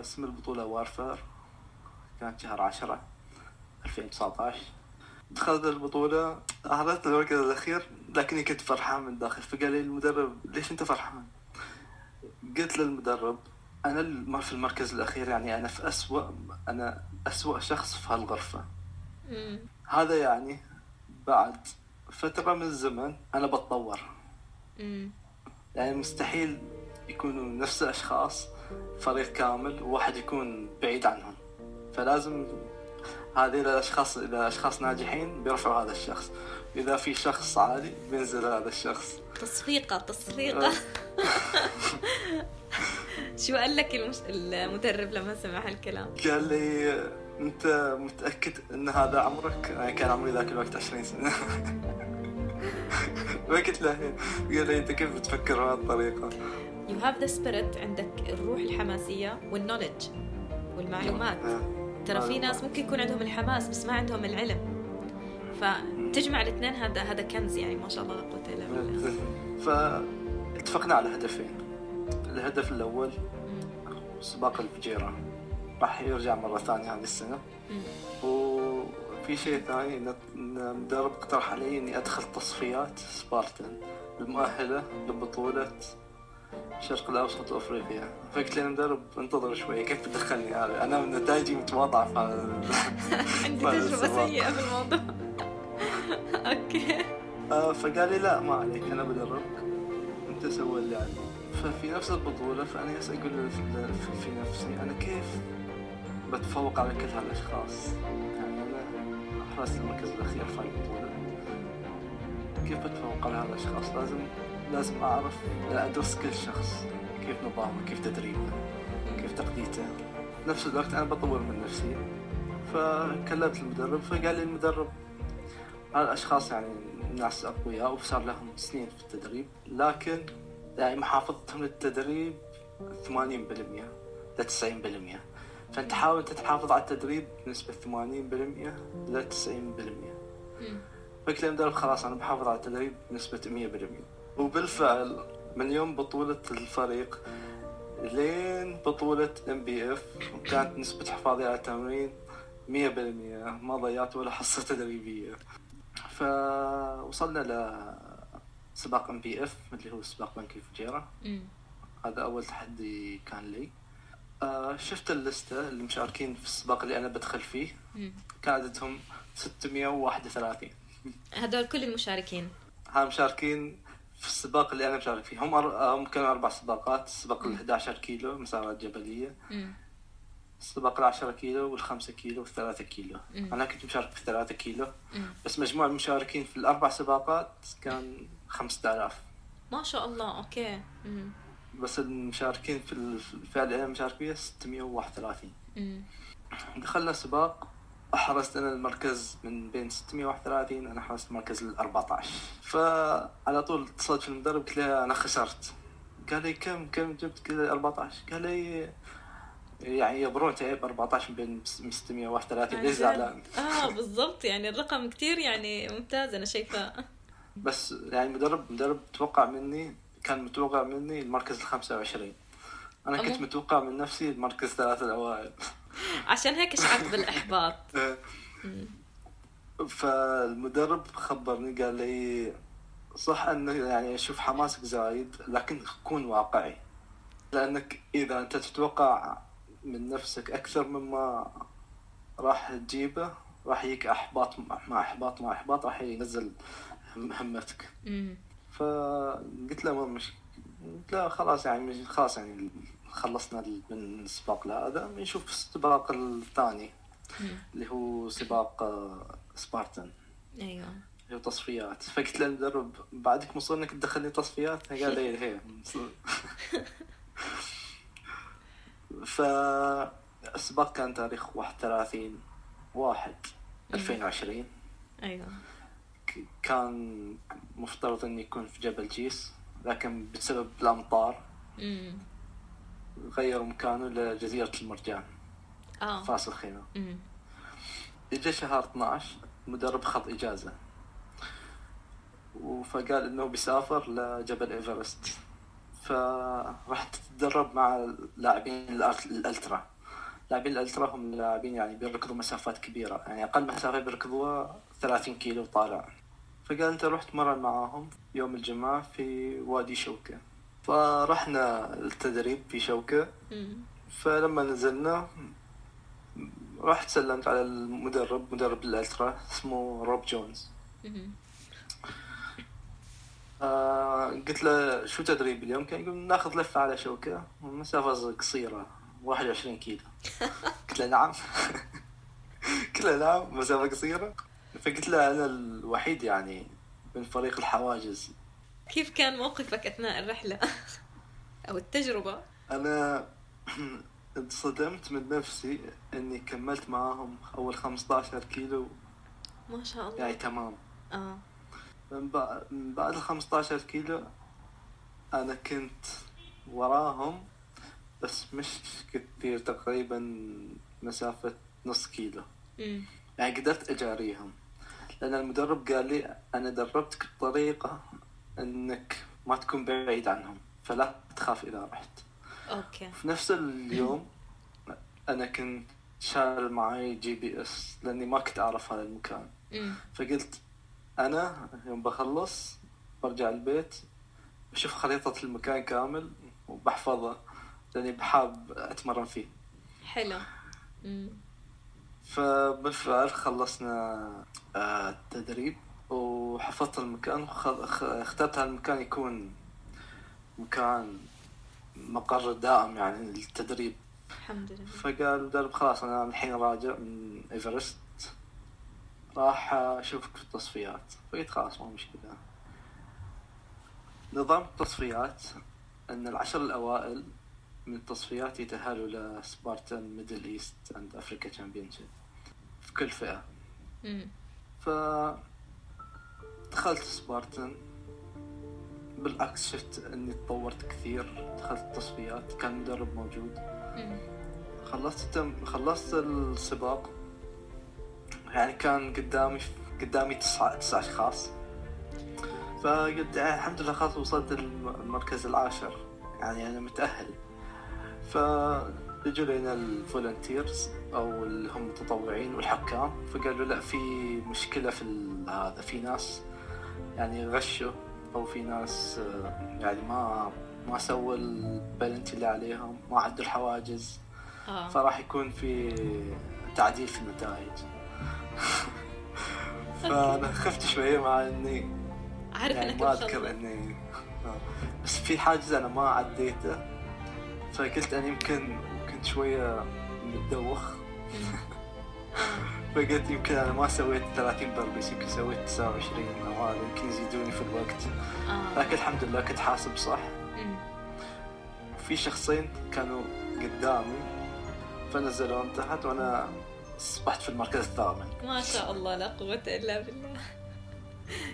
اسم البطولة وارفير كانت شهر عشرة 2019 دخلت البطولة أهرت المركز الأخير لكني كنت فرحان من داخل فقال لي المدرب ليش أنت فرحان؟ قلت للمدرب أنا في المركز الأخير يعني أنا في أسوأ أنا أسوأ شخص في هالغرفة. هذا يعني بعد فترة من الزمن أنا بتطور. يعني مستحيل يكونوا نفس الأشخاص فريق كامل وواحد يكون بعيد عنهم. فلازم هذه الأشخاص إذا أشخاص ناجحين بيرفعوا هذا الشخص. إذا في شخص عالي بينزل هذا الشخص. تصفيقة تصفيقة. (laughs) شو قال لك المش... المدرب لما سمع هالكلام؟ قال لي أنت متأكد أن هذا عمرك؟ أنا كان عمري ذاك الوقت 20 سنة. (laughs) قلت له. قال لي أنت كيف بتفكر بهالطريقة؟ You have the spirit عندك الروح الحماسية والنولج والمعلومات. ترى في ناس ممكن يكون عندهم الحماس بس ما عندهم العلم. فتجمع الاثنين هذا هذا كنز يعني ما شاء الله لا قوة إلا بالله. فاتفقنا على هدفين. الهدف الأول مم. سباق الفجيرة. راح يرجع مرة ثانية هذه السنة. مم. وفي شيء ثاني المدرب اقترح علي إني أدخل تصفيات سبارتن. المؤهلة لبطولة الشرق الأوسط وأفريقيا فقلت للمدرب انتظر شوي. كيف بتدخلني؟ هذا أنا نتائجي متواضعة في هذا- (laughs) عندي السباق. سيئة في الموضوع. (laughs) أوكي. آه، فقال لي لا ما عليك أنا بدربك أنت سوي اللي عليك. ففي نفس البطولة فأنا أقول في- نفسي أنا كيف بتفوق على كل هالأشخاص؟ يعني أنا حرزت المركز الأخير في البطولة. كيف بتفوق على هالأشخاص؟ لازم لازم أعرف أدرس كل شخص كيف نظامه كيف تدريبه كيف تقديته. نفس الوقت أنا بطور من نفسي. فكلمت المدرب فقال لي المدرب هالأشخاص يعني ناس أقوياء وصار لهم سنين في التدريب لكن يعني محافظتهم للتدريب 80% ل 90% فأنت حاول أنت تحافظ على التدريب بنسبة 80% ل 90% مم. فقلت للمدرب خلاص أنا بحافظ على التدريب بنسبة 100% وبالفعل من يوم بطولة الفريق لين بطولة NBF كانت نسبة حفاظي على التمرين 100% ما ضيعت ولا حصة تدريبية. فوصلنا لسباق NBF اللي هو سباق بنك الفجيرة. هذا أول تحدي كان لي. آه، شفت اللستة اللي مشاركين في السباق اللي أنا بدخل فيه. كان عددهم 631 هدول كل المشاركين؟ ها مشاركين في السباق اللي أنا مشارك فيه هم أر... هم كانوا أربع سباقات السباق ال 11 كيلو مسارات جبلية مم. السباق ال 10 كيلو وال 5 كيلو وال 3 كيلو مم. أنا كنت مشارك في 3 كيلو مم. بس مجموع المشاركين في الأربع سباقات كان 5000 ما شاء الله أوكي مم. بس المشاركين في الفئة اللي أنا مشارك فيها 631 مم. دخلنا سباق حرزت أنا المركز من بين 631 أنا حرزت المركز ال 14 فعلى طول اتصلت في المدرب قلت له أنا خسرت. قال لي كم كم جبت؟ له 14 قال لي يعني يبرون تعب 14 من بين 631 عن ليش جد؟ زعلان. آه بالضبط. يعني الرقم كتير يعني ممتاز أنا شايفه. بس يعني المدرب مدرب توقع مني كان متوقع مني المركز ال 25 أنا كنت أمو. متوقع من نفسي المركز ثلاثة الأوائل. عشان هيك شعرت بالإحباط. (laughs) فالمدرب خبرني قال لي صح إنه يعني أشوف حماسك زايد لكن كون واقعي لأنك إذا أنت تتوقع من نفسك أكثر مما راح تجيبه راح يجيك إحباط مع إحباط مع إحباط راح ينزل هم- همتك. فقلت له ما مش قلت له خلاص يعني خلاص يعني خلصنا من السباق هذا بنشوف السباق الثاني. اللي هو سباق آه، سبارتن. أيوه. اللي هو تصفيات. (laughs) فقلت للمدرب بعدك مصر إنك تدخلني تصفيات؟ قال لي (laughs) هي فالسباق كان تاريخ 31 واحد 2020 أيوه. كان مفترض إنه يكون في جبل جيس لكن بسبب الأمطار. مم. غيروا مكانه لجزيرة المرجان. آه. فراس الخيمة مم. اجى شهر 12 المدرب خذ إجازة. فقال إنه بيسافر لجبل إيفرست. فرحت اتدرب مع لاعبين الألت- الألترا. لاعبين الألترا هم لاعبين يعني بيركضوا مسافات كبيرة. يعني أقل مسافة بيركضوها 30 كيلو طالع. فقال أنت رحت مرن معاهم يوم الجمعة في وادي شوكة. فرحنا التدريب في شوكة. مم. فلما نزلنا رحت سلمت على المدرب مدرب الألترا اسمه روب جونز. آه قلت له شو تدريب اليوم؟ كان يقول ناخذ لفة على شوكة مسافة قصيرة 21 كيلو. (laughs) قلت له نعم. (laughs) قلت له نعم مسافة قصيرة. فقلت له أنا الوحيد يعني من فريق الحواجز كيف كان موقفك أثناء الرحلة؟ أو التجربة؟ أنا (clears throat) انصدمت من نفسي إني كملت معاهم أول 15 كيلو. ما شاء الله. يعني تمام. آه. من بع- من بعد ال 15 كيلو أنا كنت وراهم بس مش كثير تقريبا مسافة نص كيلو. مم. يعني قدرت أجاريهم. لأن المدرب قال لي أنا دربتك بطريقة انك ما تكون بعيد عنهم فلا تخاف إذا رحت. أوكي. في نفس اليوم أنا كنت شايل معي GPS لأني ما كنت أعرف هذا المكان. فقلت أنا يوم بخلص برجع البيت بشوف خريطة المكان كامل وبحفظها لأني بحب أتمرن فيه. حلو. فبالفعل خلصنا آه، التدريب وحفظت المكان اخترت هالمكان يكون مكان مقر دائم يعني للتدريب. الحمد لله. فقال المدرب خلاص أنا الحين راجع من إيفرست راح اشوفك في التصفيات. فقلت خلاص ما مشكلة. نظام التصفيات إن العشر الأوائل من التصفيات يتأهلوا ل Spartan Middle East and Africa Championship في كل فئة. ف دخلت سبارتن بالعكس شفت إني تطورت كثير دخلت التصفيات كان مدرب موجود. خلصت التم... خلصت السباق. يعني كان قدامي قدامي تسعة تسعة أشخاص. فقلت يعني الحمد لله خلاص وصلت الم- المركز العاشر. يعني أنا متأهل. فاجوا لنا ال volunteers أو اللي هم المتطوعين والحكام فقالوا لا في مشكلة في هذا في ناس يعني غشوا أو في ناس آه، يعني ما ما سووا البلنتي اللي عليهم ما عدوا الحواجز. آه. فراح يكون في تعديل في النتائج. (laughs) فأنا خفت شوية مع إني عارف يعني ما. أذكر إني آه. بس في حاجز أنا ما عديته. فقلت أنا يمكن كنت شوية متدوخ. (laughs) آه. فقلت يمكن أنا ما سويت 30 بربس يمكن سويت 29 أو هذا يمكن يزيدوني في الوقت آه. لكن الحمد لله كنت حاسب صح. في شخصين كانوا قدامي فنزلون تحت وأنا اصبحت في المركز الثامن ما شاء الله لا قوة إلا بالله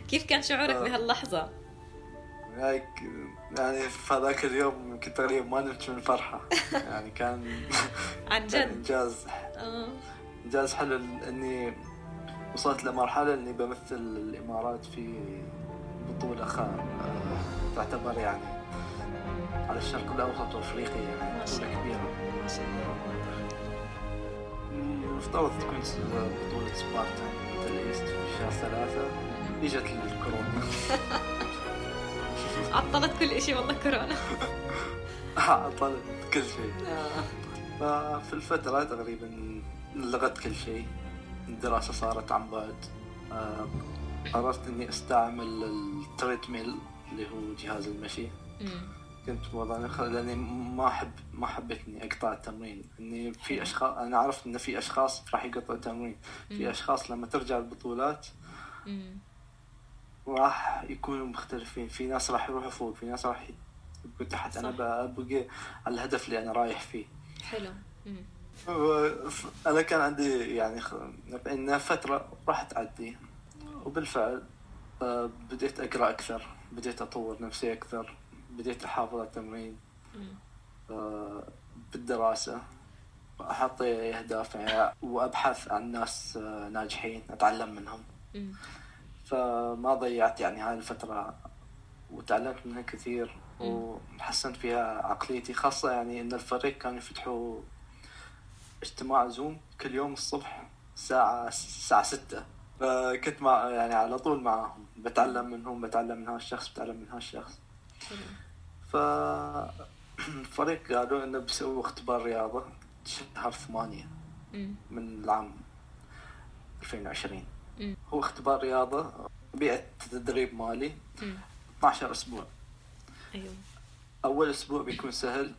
كيف كان شعورك آه. بهاللحظة؟ يعني يعني في هذاك اليوم يمكن تقريبا ما نمت من الفرحة (laughs) يعني كان عن جد إنجاز آه. انجاز حلو إني وصلت لمرحلة إني بمثل الإمارات في بطولة ضخمة تعتبر يعني على الشرق الأوسط وأفريقيا يعني شاء الله المفترض تكون بطولة Spartan. Middle East في شهر ثلاثة. إجت الكورونا. (laughs) عطلت كل إشي والله كورونا. (laughs) عطلت كل شيء. آه. ففي الفترة تقريبا لغت كل شيء الدراسة صارت عن بعد قررت إني أستعمل التريدميل اللي هو جهاز المشي. كنت خ- لأني ما احب ما حبيت إني أقطع التمرين إني في. اشخاص أنا عرفت إن في أشخاص راح يقطعوا التمرين في. أشخاص لما ترجع البطولات. راح يكونوا مختلفين في ناس راح يروحوا فوق في ناس راح يبقوا تحت أنا صح. ببقى على الهدف اللي أنا رايح فيه حلو مم. أنا كان عندي يعني خ... إن فترة راح تعدي وبالفعل آه، بديت أقرأ أكثر بديت أطور نفسي أكثر بديت أحافظ على التمرين. آه، بالدراسة. أحط أهداف يعني وأبحث عن ناس آه، ناجحين أتعلم منهم. فما ضيعت يعني هاي الفترة. وتعلمت منها كثير. وحسنت فيها عقليتي خاصة يعني إن الفريق كانوا يفتحوا اجتماع زوم كل يوم الصبح الساعة الساعة ستة فكنت مع يعني على طول معاهم بتعلم منهم بتعلم من هالشخص بتعلم من هالشخص ف الفريق قالوا إنه بيسووا اختبار رياضة شهر ثمانية. من العام 2020 مم. هو اختبار رياضة بيئة تدريب مالي مم. 12 أسبوع أيوه أول أسبوع بيكون سهل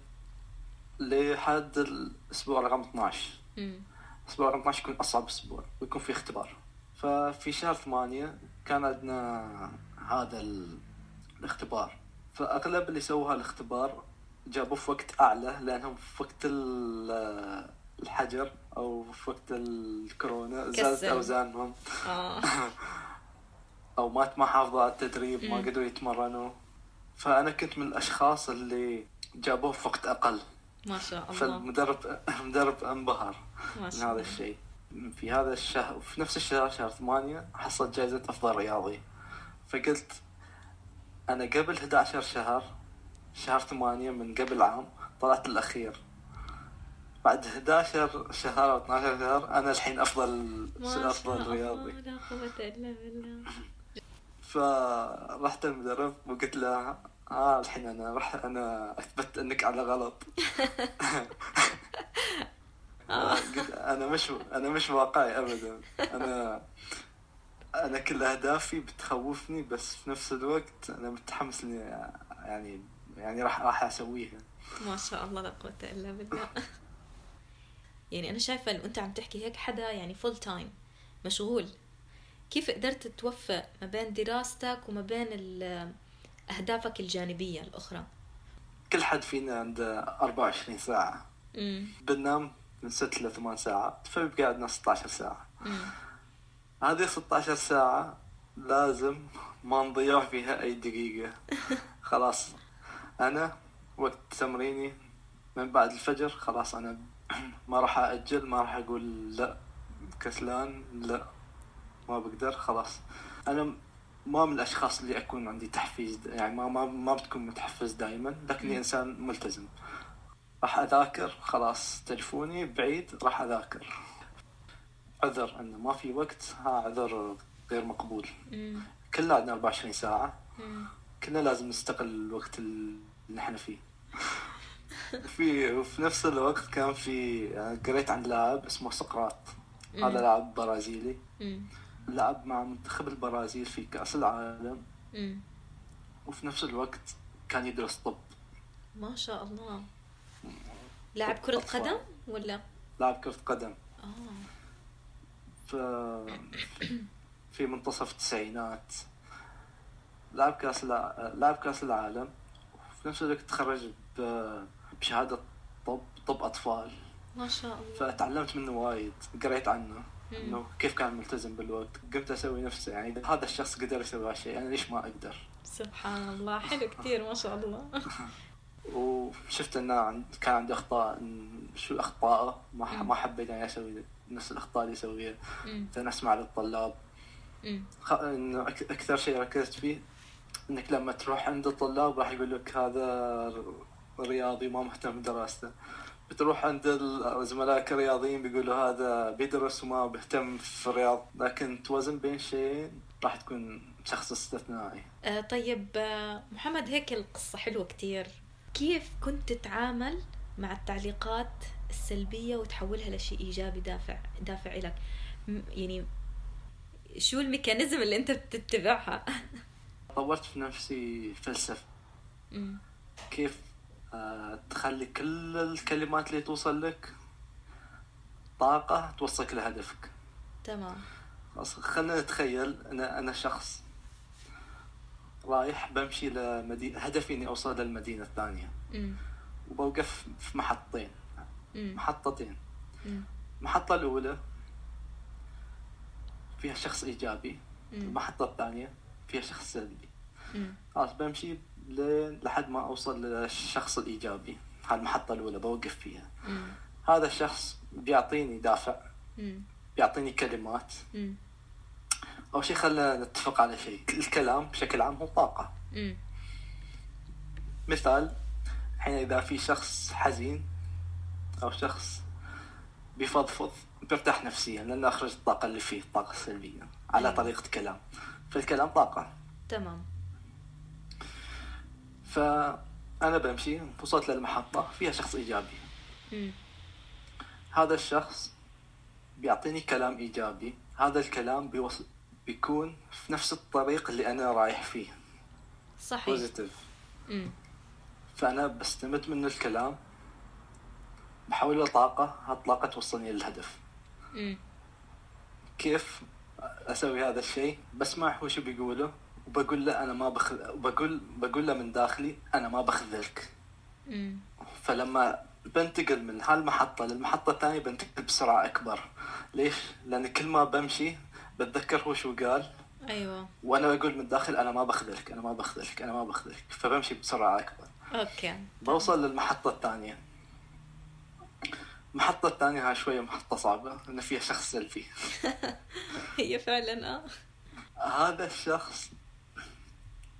لحد الأسبوع رقم 12 مم. الأسبوع رقم 12 يكون أصعب أسبوع ويكون في اختبار. ففي شهر ثمانية كان عندنا هذا ال- الاختبار. فأغلب اللي سووا هالاختبار جابوه في وقت أعلى لأنهم في وقت ال- الحجر أو في وقت الكورونا زادت كسل. أوزانهم. آه. (laughs) أو ما ما حافظوا على التدريب ما. قدروا يتمرنوا. فأنا كنت من الأشخاص اللي جابوه في وقت أقل. ما شاء الله. فالمدرب المدرب انبهر ما من شاء هذا الله. الشيء. في هذا الشهر في نفس الشهر شهر ثمانية حصلت جائزة أفضل رياضي. فقلت أنا قبل 11 شهر شهر ثمانية من قبل عام طلعت الأخير. بعد 11 شهر أو 12 شهر أنا الحين أفضل ما شاء أفضل الله رياضي. لا قوة إلا بالله. (laughs) فرحت المدرب وقلت له آه الحين أنا راح أنا أثبت إنك على غلط. (laughs) قلت أنا مش أنا مش واقعي ابدا. أنا أنا كل أهدافي بتخوفني بس في نفس الوقت أنا متحمس إني يعني يعني راح راح أسويها. ما شاء الله لا قوة إلا بالله. (laughs) يعني أنا شايفة إنه أنت عم تحكي هيك حدا يعني full time مشغول. كيف قدرت توفق ما بين دراستك وما بين ال- أهدافك الجانبية الأخرى؟ كل حد فينا عنده 24 ساعة. أمم بننام من 6 ل 8 ساعات فبيبقى عندنا 16 ساعة. أمم هذه 16 ساعة لازم ما نضيع فيها أي دقيقة. (laughs) خلاص أنا وقت تمريني من بعد الفجر خلاص أنا (clears throat) ما راح أأجل ما راح أقول لا كسلان لا ما بقدر خلاص. أنا ما من الأشخاص اللي أكون عندي تحفيز يعني ما ما ما بتكون متحفز دائما لكني مم. إنسان ملتزم. راح أذاكر خلاص تلفوني بعيد راح أذاكر. عذر انه ما في وقت ها عذر غير مقبول. أمم كلنا عندنا 24 ساعة. أمم كلنا لازم نستغل الوقت اللي نحن فيه. (laughs) في وفي نفس الوقت كان في يعني قريت عن لاعب اسمه سقراط. هذا لاعب برازيلي. أمم لعب مع منتخب البرازيل في كأس العالم. مم. وفي نفس الوقت كان يدرس طب. ما شاء الله. لاعب كرة أطفال. قدم ولا؟ لاعب كرة قدم. آه. ف... في منتصف التسعينات. لعب كأس الع... لعب كأس العالم. وفي نفس الوقت تخرج ب... بشهادة طب طب أطفال. ما شاء الله. فتعلمت منه وايد. قريت عنه. إنه كيف كان ملتزم بالوقت؟ قمت أسوي نفسه يعني إذا هذا الشخص قدر يسوي هالشيء أنا ليش ما أقدر؟ سبحان الله حلو (laughs) كثير ما شاء الله. (laughs) وشفت انه عند... كان عنده أخطاء شو اخطائه ما. ما حبيت يعني أسوي نفس الأخطاء اللي يسويها. مثلا اسمع للطلاب. خ... انه أك... أكثر شيء ركزت فيه إنك لما تروح عند الطلاب راح يقول لك هذا رياضي ما مهتم بدراسته. بتروح عند زملائك الرياضيين بيقولوا هذا بيدرس وما بيهتم في الرياض لكن توازن بين شيئين راح تكون شخص استثنائي. آه طيب آه محمد هيك القصة حلوة كتير. كيف كنت تتعامل مع التعليقات السلبية وتحولها لشيء إيجابي دافع دافع لك يعني شو الميكانيزم اللي أنت بتتبعها؟ طورت في نفسي فلسفة. كيف تخلي كل الكلمات اللي توصل لك طاقة توصلك لهدفك تمام خلينا نتخيل أنا أنا شخص رايح بمشي لمدينة هدفي إني أوصل للمدينة الثانية مم. وبوقف في محطتين مم. محطتين. المحطة الأولى فيها شخص إيجابي. المحطة الثانية فيها شخص سلبي. خلاص بمشي لحد ما أوصل للشخص الإيجابي هاي المحطة الأولى بوقف فيها مم. هذا الشخص بيعطيني دافع مم. بيعطيني كلمات مم. أول شيء خلينا نتفق على شيء الكلام بشكل عام هو طاقة مم. مثال الحين إذا في شخص حزين أو شخص بيفضفض بيرتاح نفسيا لأنه أخرج الطاقة اللي فيه الطاقة السلبية على أيوة. طريقة كلام فالكلام طاقة تمام فأنا بمشي وصلت للمحطة فيها شخص إيجابي. مم. هذا الشخص بيعطيني كلام إيجابي. هذا الكلام بيوصل بيكون في نفس الطريق اللي أنا رايح فيه. صحيح. بوزيتيف. فأنا بستمد من الكلام. بحوله طاقة هالطاقة توصلني للهدف. مم. كيف أسوي هذا الشيء؟ بسمع هو شو بيقوله؟ وبقول له أنا ما بخ... بقول بقول له من داخلي أنا ما بخذلك. فلما بنتقل من هالمحطة للمحطة الثانية بنتقل بسرعة أكبر. ليش؟ لأن كل ما بمشي بتذكر هو شو قال. أيوة. وأنا أقول من الداخل أنا ما بخذلك أنا ما بخذلك أنا ما بخذلك فبمشي بسرعة أكبر. أوكي. بوصل للمحطة الثانية. المحطة الثانية هاي شوية محطة صعبة لأن فيها شخص سلبي (laughs) هي فعلا آه. هذا الشخص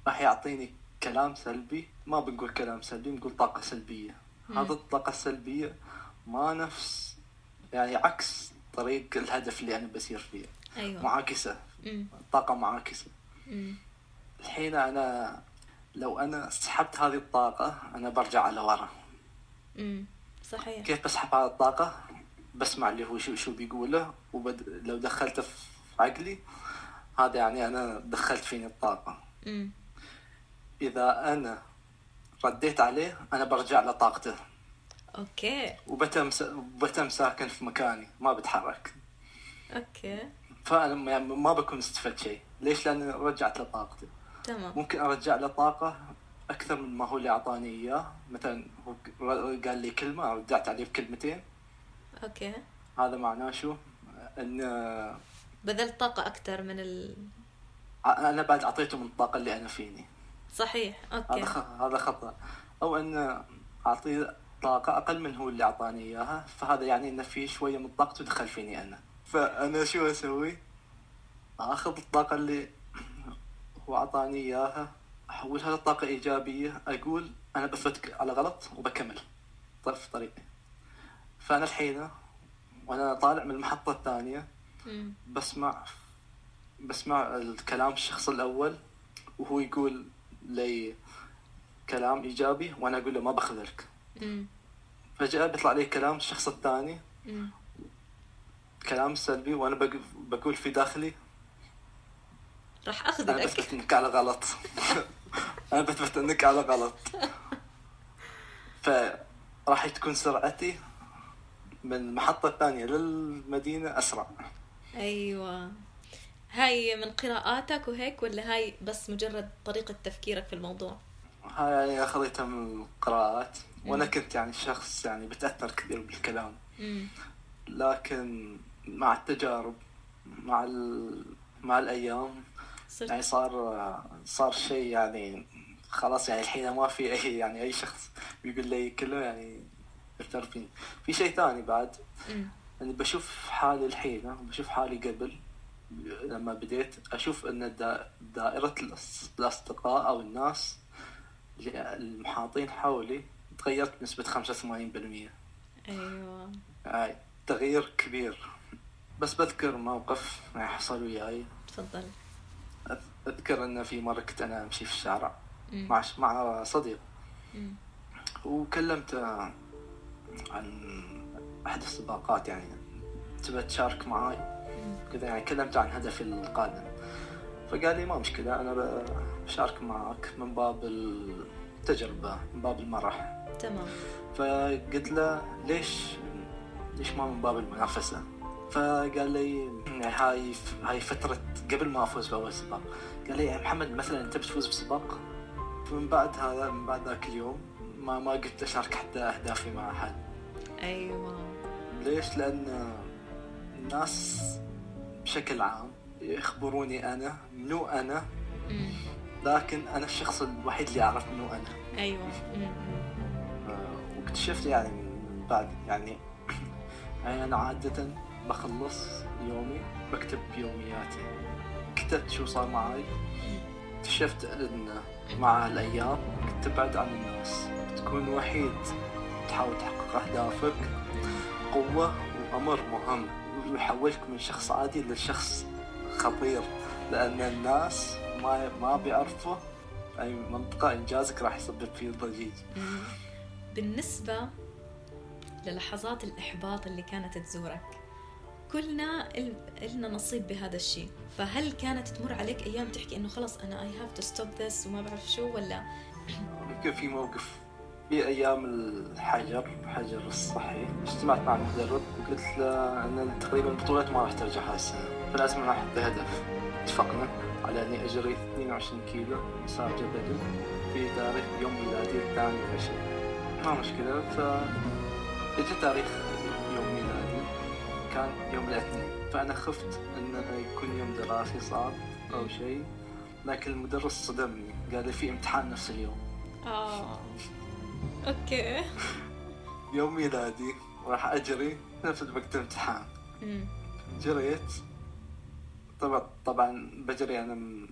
راح يعطيني كلام سلبي ما بنقول كلام سلبي نقول طاقة سلبية. هذا الطاقة السلبية ما نفس يعني عكس طريق الهدف اللي أنا بسير فيه أيوة معاكسة مم. طاقة معاكسة مم. الحين أنا لو أنا سحبت هذه الطاقة أنا برجع على ورا مم. صحيح كيف بسحب هذه الطاقة بسمع اللي هو شو شو بيقوله وبد... لو دخلته في عقلي هذا يعني أنا دخلت فيني الطاقة مم. إذا أنا رديت عليه أنا برجع لطاقته. okay. وبتم. وبتم ساكن في مكاني ما بتحرك. okay. فأنا يعني ما بكون استفدت شيء. ليش؟ لأني رجعت لطاقته تمام. ممكن أرجع له طاقة أكثر من ما هو اللي أعطاني إياه. مثلا هو قال لي كلمة رجعت عليه بكلمتين. أوكي. هذا معناه شو؟ أن بذلت طاقة أكثر من ال أنا بعد أعطيته من الطاقة اللي أنا فيني. صحيح هذا خ... هذا خطأ أو أن أعطيه طاقة أقل من هو اللي أعطاني إياها فهذا يعني أن في شوية من طاقته دخل فيني أنا فأنا شو أسوي؟ أخذ الطاقة اللي هو أعطاني إياها أحولها لطاقة إيجابية أقول أنا بثبت على غلط وبكمل في طريقي فأنا الحين وأنا طالع من المحطة الثانية مم. بسمع بسمع الكلام الشخص الأول وهو يقول لي كلام إيجابي وأنا أقول له ما بخذلك. فجأة بيطلع لي كلام الشخص الثاني. كلام سلبي وأنا بق- بقول في داخلي. راح اخذ (laughs) أنا بثبت إنك على غلط. (laughs) أنا بثبت إنك على غلط. فراح تكون سرعتي من المحطة الثانية للمدينة أسرع. أيوه. هاي من قراءاتك وهيك ولا هاي بس مجرد طريقة تفكيرك في الموضوع؟ هاي يعني أخذتها من القراءات وأنا كنت يعني شخص يعني بتأثر كثير بالكلام. لكن مع التجارب مع ال... مع الأيام صرت؟ يعني صار صار شيء يعني خلاص يعني الحين ما في أي يعني أي شخص بيقول لي كله يعني يأثر فيني في شيء ثاني بعد مم. يعني بشوف حالي الحين بشوف حالي قبل لما بديت أشوف إن دا- دائرة الأص- الأصدقاء أو الناس المحاطين حولي تغيرت بنسبة 85% أيوه. هاي تغيير كبير. بس بذكر موقف حصل وياي. تفضل. أذكر ان في مرة كنت أنا أمشي في الشارع مم. مع مع صديق. مم. وكلمته عن أحد السباقات يعني. تبى تشارك معاي. كذا يعني كلمت عن هدفي القادم. فقال لي ما مشكلة أنا بشارك معك من باب التجربة من باب المرح. تمام. فقلت له ليش ليش ما من باب المنافسة؟ فقال لي يعني هاي هاي فترة قبل ما أفوز بأول سباق. قال لي يا محمد مثلا أنت بتفوز بسباق؟ فمن بعد هذا من بعد ذاك اليوم ما ما قلت أشارك حتى أهدافي مع أحد. أيوه. ليش؟ لأن الناس بشكل عام يخبروني أنا منو مم. لكن أنا الشخص الوحيد اللي أعرف منو أنا. أيوه. واكتشفت يعني من بعد يعني يعني أنا عادة بخلص يومي بكتب يومياتي. كتبت شو صار معي اكتشفت أن مع الأيام كنت تبعد عن الناس. تكون وحيد. تحاول تحقق أهدافك. قوة وأمر مهم. ويحولك من شخص عادي لشخص خطير لأن الناس ما ما بيعرفوا أي منطقة إنجازك راح يسبب فيه ضجيج. بالنسبة للحظات الإحباط اللي كانت تزورك كلنا إلنا نصيب بهذا الشيء. فهل كانت تمر عليك أيام تحكي إنه خلص أنا I have to stop this وما بعرف شو ولا؟ يمكن في موقف في أيام الحجر الحجر الصحي. اجتمعت مع المدرب وقلت له أن تقريبا البطولات ما راح ترجع هاي السنة. فلازم أنا أحط هدف اتفقنا على إني أجري 22 كيلو مسار جبلي في تاريخ يوم ميلادي الثاني عشر. ما مشكلة. ف إجا تاريخ يوم ميلادي. كان يوم الاثنين. فأنا خفت إنه يكون يوم دراسي صعب أو شيء. لكن المدرس صدمني. قال لي في امتحان نفس اليوم. okay. يوم ميلادي راح أجري. نفس الوقت امتحان مم. جريت. طبعا طبعا بجري من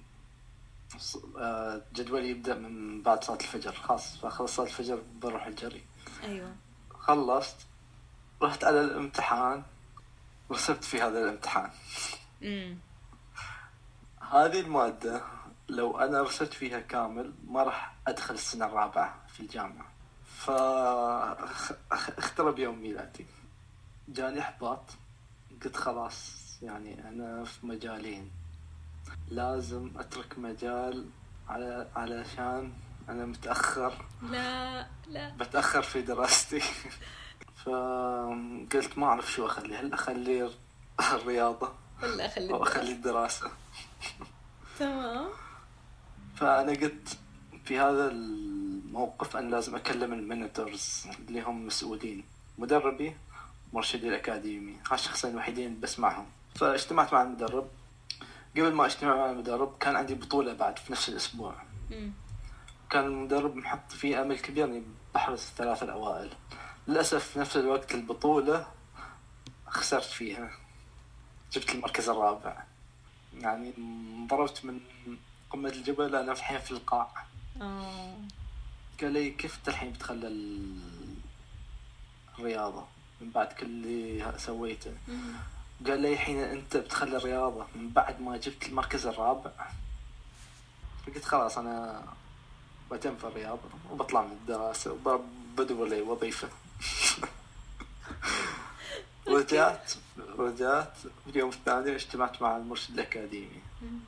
ص- آه، جدولي يبدأ من بعد صلاة الفجر. خلاص فخلص صلاة الفجر بروح الجري أيوة. خلصت. رحت على الامتحان. وسبت في هذا الامتحان. مم. هذه المادة لو أنا رسبت فيها كامل ما راح أدخل السنة الرابعة في الجامعة. فاخترب يوم ميلادي. جاني إحباط. قلت خلاص يعني أنا في مجالين. لازم أترك مجال على علشان أنا متأخر. لا لا. بتأخر في دراستي. (laughs) فقلت ما أعرف شو أخلي هل أخلي الرياضة؟ ولا أخلي أو أخلي الدراسة. الدراسة. تمام. فأنا قلت في هذا الموقف أنا لازم أكلم المنتورز اللي هم مسؤولين. مدربي مرشدي الأكاديمي. هالشخصين الوحيدين بسمعهم فاجتمعت مع المدرب. قبل ما أجتمع مع المدرب كان عندي بطولة بعد في نفس الأسبوع. كان المدرب محط فيه أمل كبير إني بحرز الثلاثة الأوائل. للأسف في نفس الوقت البطولة خسرت فيها. جبت المركز الرابع. يعني انضربت من قمة الجبل أنا في في القاع. آه. قال لي كيف الحين بتخلى ال- الرياضة؟ من بعد كل اللي سويته. قال لي الحين أنت بتخلى الرياضة من بعد ما جبت المركز الرابع. فقلت خلاص أنا بتم في الرياضة وبطلع من الدراسة وبدور لي وظيفة. (laughs) رجعت رجعت اليوم الثاني اجتمعت مع المرشد الأكاديمي. مم.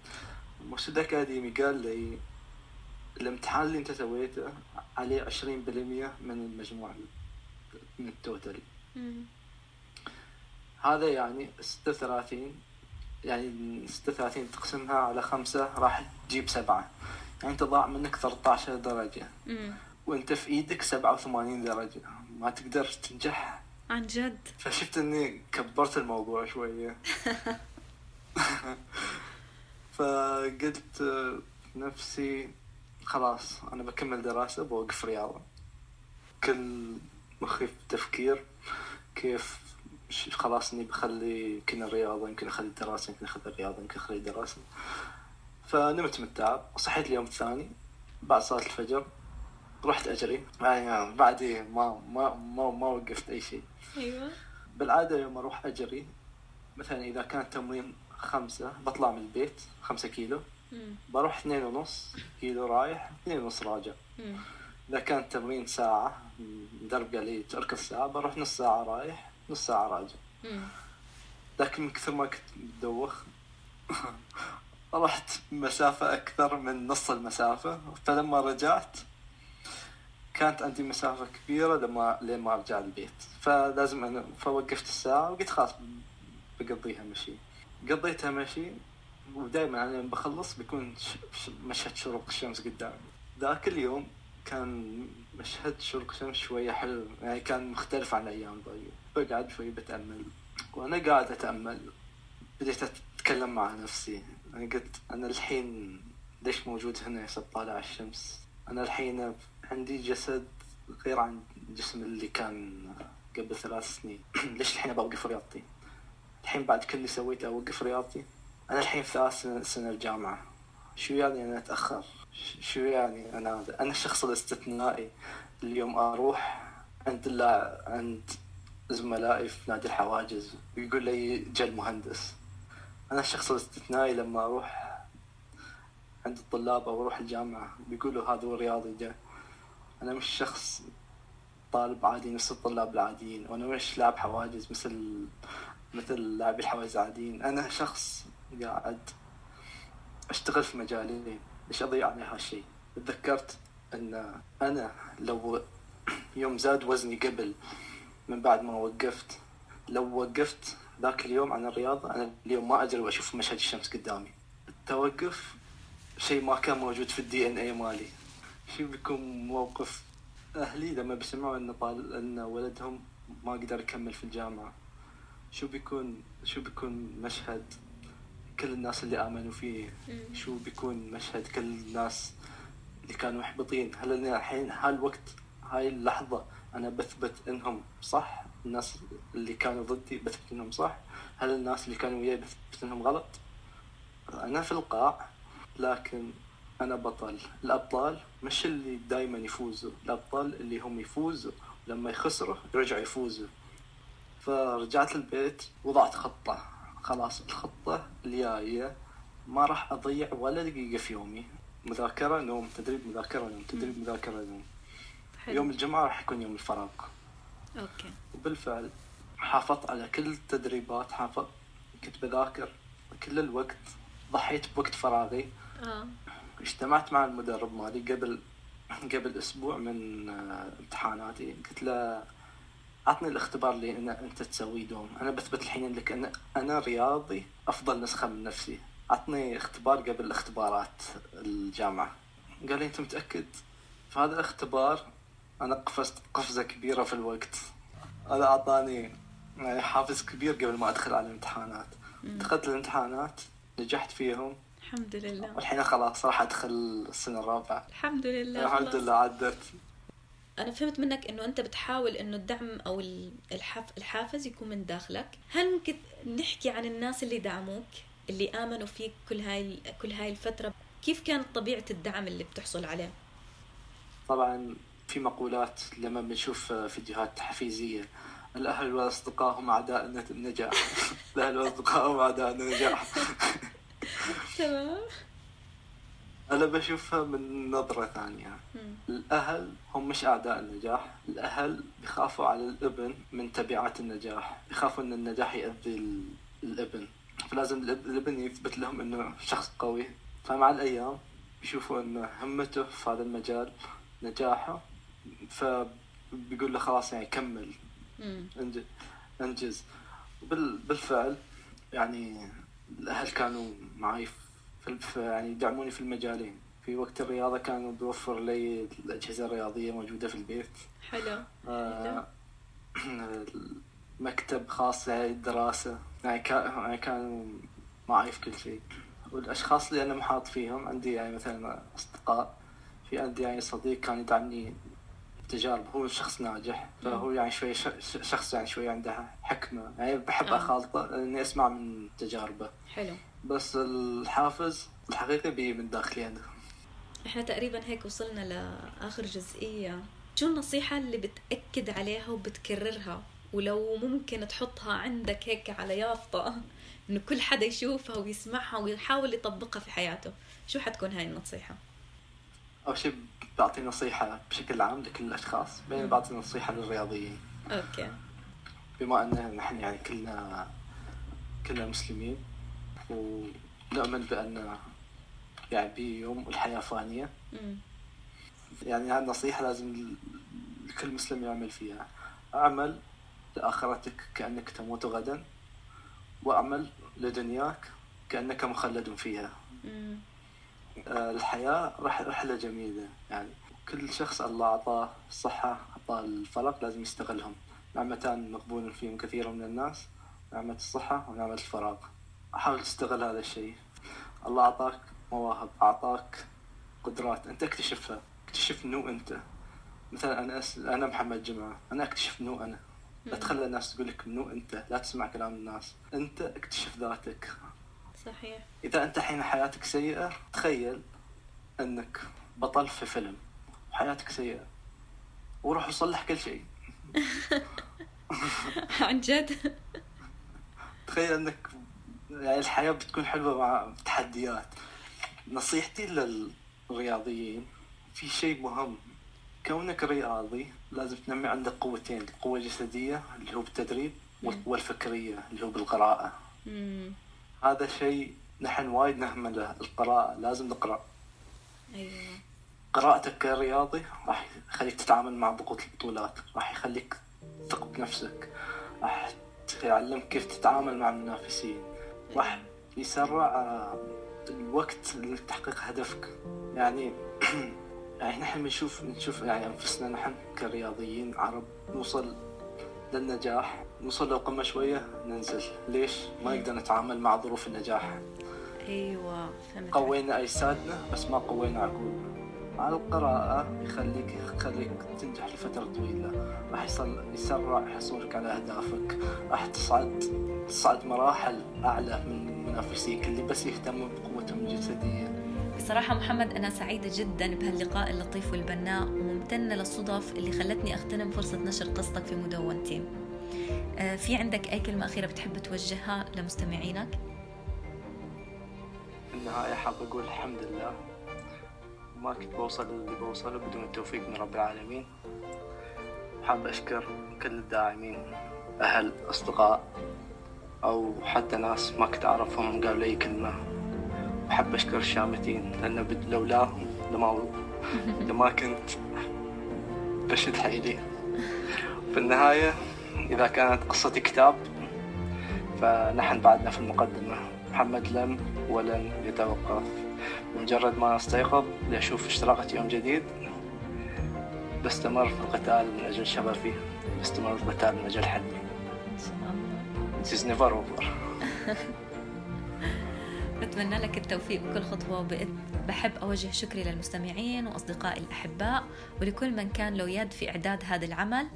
مرشد أكاديمي قال لي الامتحان اللي أنت سويته عليه عشرين بالمية من المجموع من التوتال. هذا يعني ستة وثلاثين يعني ستة وثلاثين تقسمها على خمسة راح تجيب سبعة. يعني أنت ضاع منك 13 درجة. مم. وأنت في سبعة وثمانين درجة. ما تقدر تنجح. عن جد؟ فشفت اني كبرت الموضوع شوية. (laughs) (laughs) فقلت نفسي خلاص أنا بكمل دراسة بوقف رياضة. كل مخي في تفكير كيف خلاص إني بخلي يمكن الرياضة يمكن أخلي الدراسة يمكن أخلي الرياضة يمكن أخلي الدراسة. فنمت من التعب وصحيت اليوم الثاني بعد صلاة الفجر رحت أجري. يعني بعدين ما ما ما ما وقفت أي شيء. أيوه. بالعادة يوم أروح أجري مثلا إذا كان تمرين خمسة بطلع من البيت خمسة كيلو. بروح اثنين ونص كيلو رايح اثنين ونص راجع. إذا كان تمرين ساعة مدرب قال لي تركض ساعة بروح نص ساعة رايح نص ساعة راجع. لكن من كثر ما كنت مدوخ (laughs) رحت مسافة أكثر من نص المسافة. فلما رجعت كانت عندي مسافة كبيرة لما لما أرجع البيت. فلازم أنا فوقفت الساعة وقلت خلاص بقضيها مشي. قضيتها مشي ودائما أنا لما بخلص بيكون مشهد شروق الشمس قدامي. ذاك اليوم كان مشهد شروق الشمس شوية حلو يعني كان مختلف عن الأيام الباقية بقعد شوي بتأمل وأنا قاعد أتأمل. بديت أتكلم مع نفسي. أنا قلت أنا الحين ليش موجود هنا يا طالع الشمس؟ أنا الحين عندي جسد غير عن الجسم اللي كان قبل ثلاث سنين. (clears throat) ليش الحين بوقف رياضتي؟ الحين بعد كل اللي سويته أوقف رياضتي؟ أنا الحين في ثالث سنة الجامعة. شو يعني أنا أتأخر؟ ش- شو يعني أنا هذا؟ أنا الشخص الاستثنائي. اليوم أروح عند اللاعب عند زملائي في نادي الحواجز ويقول لي جا المهندس. أنا الشخص الاستثنائي لما أروح عند الطلاب أو أروح الجامعة بيقولوا هذا هو رياضي جا. أنا مش شخص طالب عادي نفس الطلاب العاديين وأنا مش لاعب حواجز مثل مثل لاعبي الحواجز العاديين. أنا شخص قاعد أشتغل في مجالي ليش أضيع على هالشيء تذكرت أن أنا لو يوم زاد وزني قبل من بعد ما وقفت لو وقفت ذاك اليوم عن الرياضة أنا اليوم ما أجري وأشوف مشهد الشمس قدامي. التوقف شيء ما كان موجود في الدي إن اي مالي. شو بيكون موقف؟ أهلي لما بيسمعوا ان طال إن ولدهم ما قدر يكمل في الجامعة. شو بيكون شو بيكون مشهد كل الناس اللي آمنوا فيه. شو بيكون مشهد كل الناس اللي كانوا محبطين. هل أنا الحين هالوقت هاي اللحظة أنا بثبت إنهم صح؟ الناس اللي كانوا ضدي بثبت إنهم صح؟ هل الناس اللي كانوا وياي بثبت إنهم غلط؟ أنا في القاع لكن أنا بطل. الأبطال مش اللي دائما يفوزوا الأبطال اللي هم يفوزوا. لما يخسروا يرجعوا يفوزوا. فرجعت البيت وضعت خطة. خلاص الخطة الجاية ما راح أضيع ولا دقيقة في يومي. مذاكرة نوم تدريب مذاكرة نوم تدريب مذاكرة نوم. حلو. يوم الجمعة راح يكون يوم الفراغ. okay. وبالفعل حافظت على كل التدريبات حافظ كنت بذاكر كل الوقت ضحيت بوقت فراغي. آه. اجتمعت مع المدرب مالي قبل قبل أسبوع من آه، امتحاناتي. قلت له اعطني الاختبار اللي أنا أنت تسويه دوم أنا بثبت الحين لك أنا أنا رياضي أفضل نسخة من نفسي. اعطني اختبار قبل اختبارات الجامعة. قال لي أنت متأكد؟ فهذا الاختبار أنا قفزت قفزة كبيرة في الوقت. هذا أعطاني يعني حافز كبير قبل ما أدخل على الامتحانات. دخلت الامتحانات نجحت فيهم. الحمد لله. والحين خلاص راح أدخل السنة الرابعة. الحمد لله الحمد. لله عدت. أنا فهمت منك إنه أنت بتحاول إنه الدعم أو ال- الحف... الحافز يكون من داخلك، هل ممكن نحكي عن الناس اللي دعموك اللي آمنوا فيك كل هاي كل هاي الفترة؟ كيف كانت طبيعة الدعم اللي بتحصل عليه؟ طبعا في مقولات لما بنشوف فيديوهات تحفيزية الأهل والاصدقاء هم (laughs) اعداء النجاح الأهل والاصدقاء هم أعداء النجاح تمام أنا بشوفها من نظرة ثانية. الأهل هم مش أعداء النجاح. الأهل بيخافوا على الابن من تبعات النجاح. بيخافوا إن النجاح يؤذي ال- الابن. فلازم الإب- الابن يثبت لهم إنه شخص قوي. فمع الأيام بيشوفوا أن همته في هذا المجال نجاحه. فبيقول له خلاص يعني كمل. انجز. بال- بالفعل يعني الأهل كانوا معي في يعني يدعموني في المجالين. في وقت الرياضة كانوا بيوفر لي الأجهزة الرياضية موجودة في البيت. حلو. آه، (clears throat) مكتب خاص للدراسة. يعني يعني كانوا معي في كل شيء. والأشخاص اللي أنا محاط فيهم عندي يعني مثلا أصدقاء. في عندي يعني صديق كان يدعمني تجارب هو شخص ناجح. فهو يعني شوي شخص يعني شوي عنده حكمة. يعني بحب آه. أخالطه إني أسمع من تجاربه. حلو. بس الحافز الحقيقي بيجي من داخلي أنا إحنا تقريبا هيك وصلنا لآخر جزئية. شو النصيحة اللي بتأكد عليها وبتكررها؟ ولو ممكن تحطها عندك هيك على يافطة إنه كل حدا يشوفها ويسمعها ويحاول يطبقها في حياته. شو حتكون هاي النصيحة؟ أول شيء بعطي نصيحة بشكل عام لكل الأشخاص بعدين مم. بعطي نصيحة للرياضيين. أوكي. بما أن نحن يعني كلنا كلنا مسلمين ونؤمن بأن يعني بيوم الحياة فانية. يعني هذه النصيحة لازم كل مسلم يعمل فيها. أعمل لآخرتك كأنك تموت غدا وأعمل لدنياك كأنك مخلد فيها. مم. آه، الحياة رح رحلة جميلة. يعني كل شخص الله أعطاه الصحة أعطاه الفرق لازم يستغلهم. نعمتان مقبول فيهم كثير من الناس نعمة الصحة ونعمة الفراغ. حاول تستغل هذا الشيء. الله أعطاك مواهب أعطاك قدرات. أنت اكتشفها. اكتشف منو أنت. مثلا أنا أس... أنا محمد جمعة. أنا أكتشف منو أنا. لا. تخلي الناس تقول لك منو أنت. لا تسمع كلام الناس. أنت اكتشف ذاتك. صحيح. إذا أنت حين حياتك سيئة تخيل أنك بطل في فيلم. وحياتك سيئة. وروح وصلح كل شيء. (laughs) عن جد. تخيل أنك الحياة بتكون حلوة مع تحديات. نصيحتي للرياضيين في شيء مهم. كونك رياضي لازم تنمي عندك قوتين القوة الجسدية اللي هو بالتدريب والقوة الفكرية اللي هو بالقراءة. مم. هذا شيء نحن وايد نهمله القراءة. لازم نقرأ. أيوه. قراءتك كرياضي راح يخليك تتعامل مع ضغوط البطولات راح يخليك تثق بنفسك راح يعلمك كيف تتعامل مع المنافسين. راح يسرع آه، الوقت لتحقيق هدفك. يعني (clears throat) يعني نحن بنشوف نشوف يعني أنفسنا نحن كرياضيين عرب نوصل للنجاح. نوصل للقمة شوية ننزل. ليش؟ ما نقدر نتعامل مع ظروف النجاح. أيوه فهمت قوينا أجسادنا بس ما قوينا عقولنا. مع القراءة يخليك يخليك تنجح لفترة طويلة. راح يصل يسرع حصولك على أهدافك. راح تصعد تصعد مراحل أعلى من منافسيك اللي بس يهتموا بقوتهم الجسدية. بصراحة محمد أنا سعيدة جدا بهاللقاء اللطيف والبناء وممتنة للصدف اللي خلتني أغتنم فرصة نشر قصتك في مدونتي آه، في عندك أي كلمة أخيرة بتحب توجهها لمستمعينك؟ في النهاية حاب أقول الحمد لله. ما كنت بوصل اللي بوصله بدون التوفيق من رب العالمين. حاب أشكر كل الداعمين أهل أصدقاء أو حتى ناس ما كنت أعرفهم قالوا لي كلمة. وحاب أشكر الشامتين لأن لولاهم لما (laughs) لما كنت بشد حيلي في النهاية إذا كانت قصتي كتاب فنحن بعدنا في المقدمة. محمد لم ولن يتوقف. بمجرد ما أستيقظ لأشوف اشتراقة يوم جديد بستمر في القتال من أجل شغفي بستمر في القتال من أجل حلمي It is never over. (laughs) بتمنى لك التوفيق بكل خطوة وبإذن بحب أوجه شكري للمستمعين وأصدقائي الأحباء ولكل من كان له يد في إعداد هذا العمل.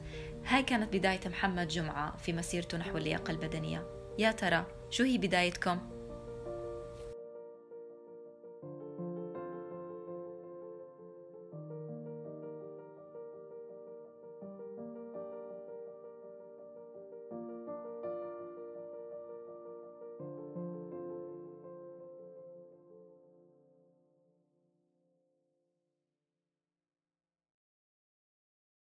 هاي كانت بداية محمد جمعة في مسيرته نحو اللياقة البدنية. يا ترى شو هي بدايتكم؟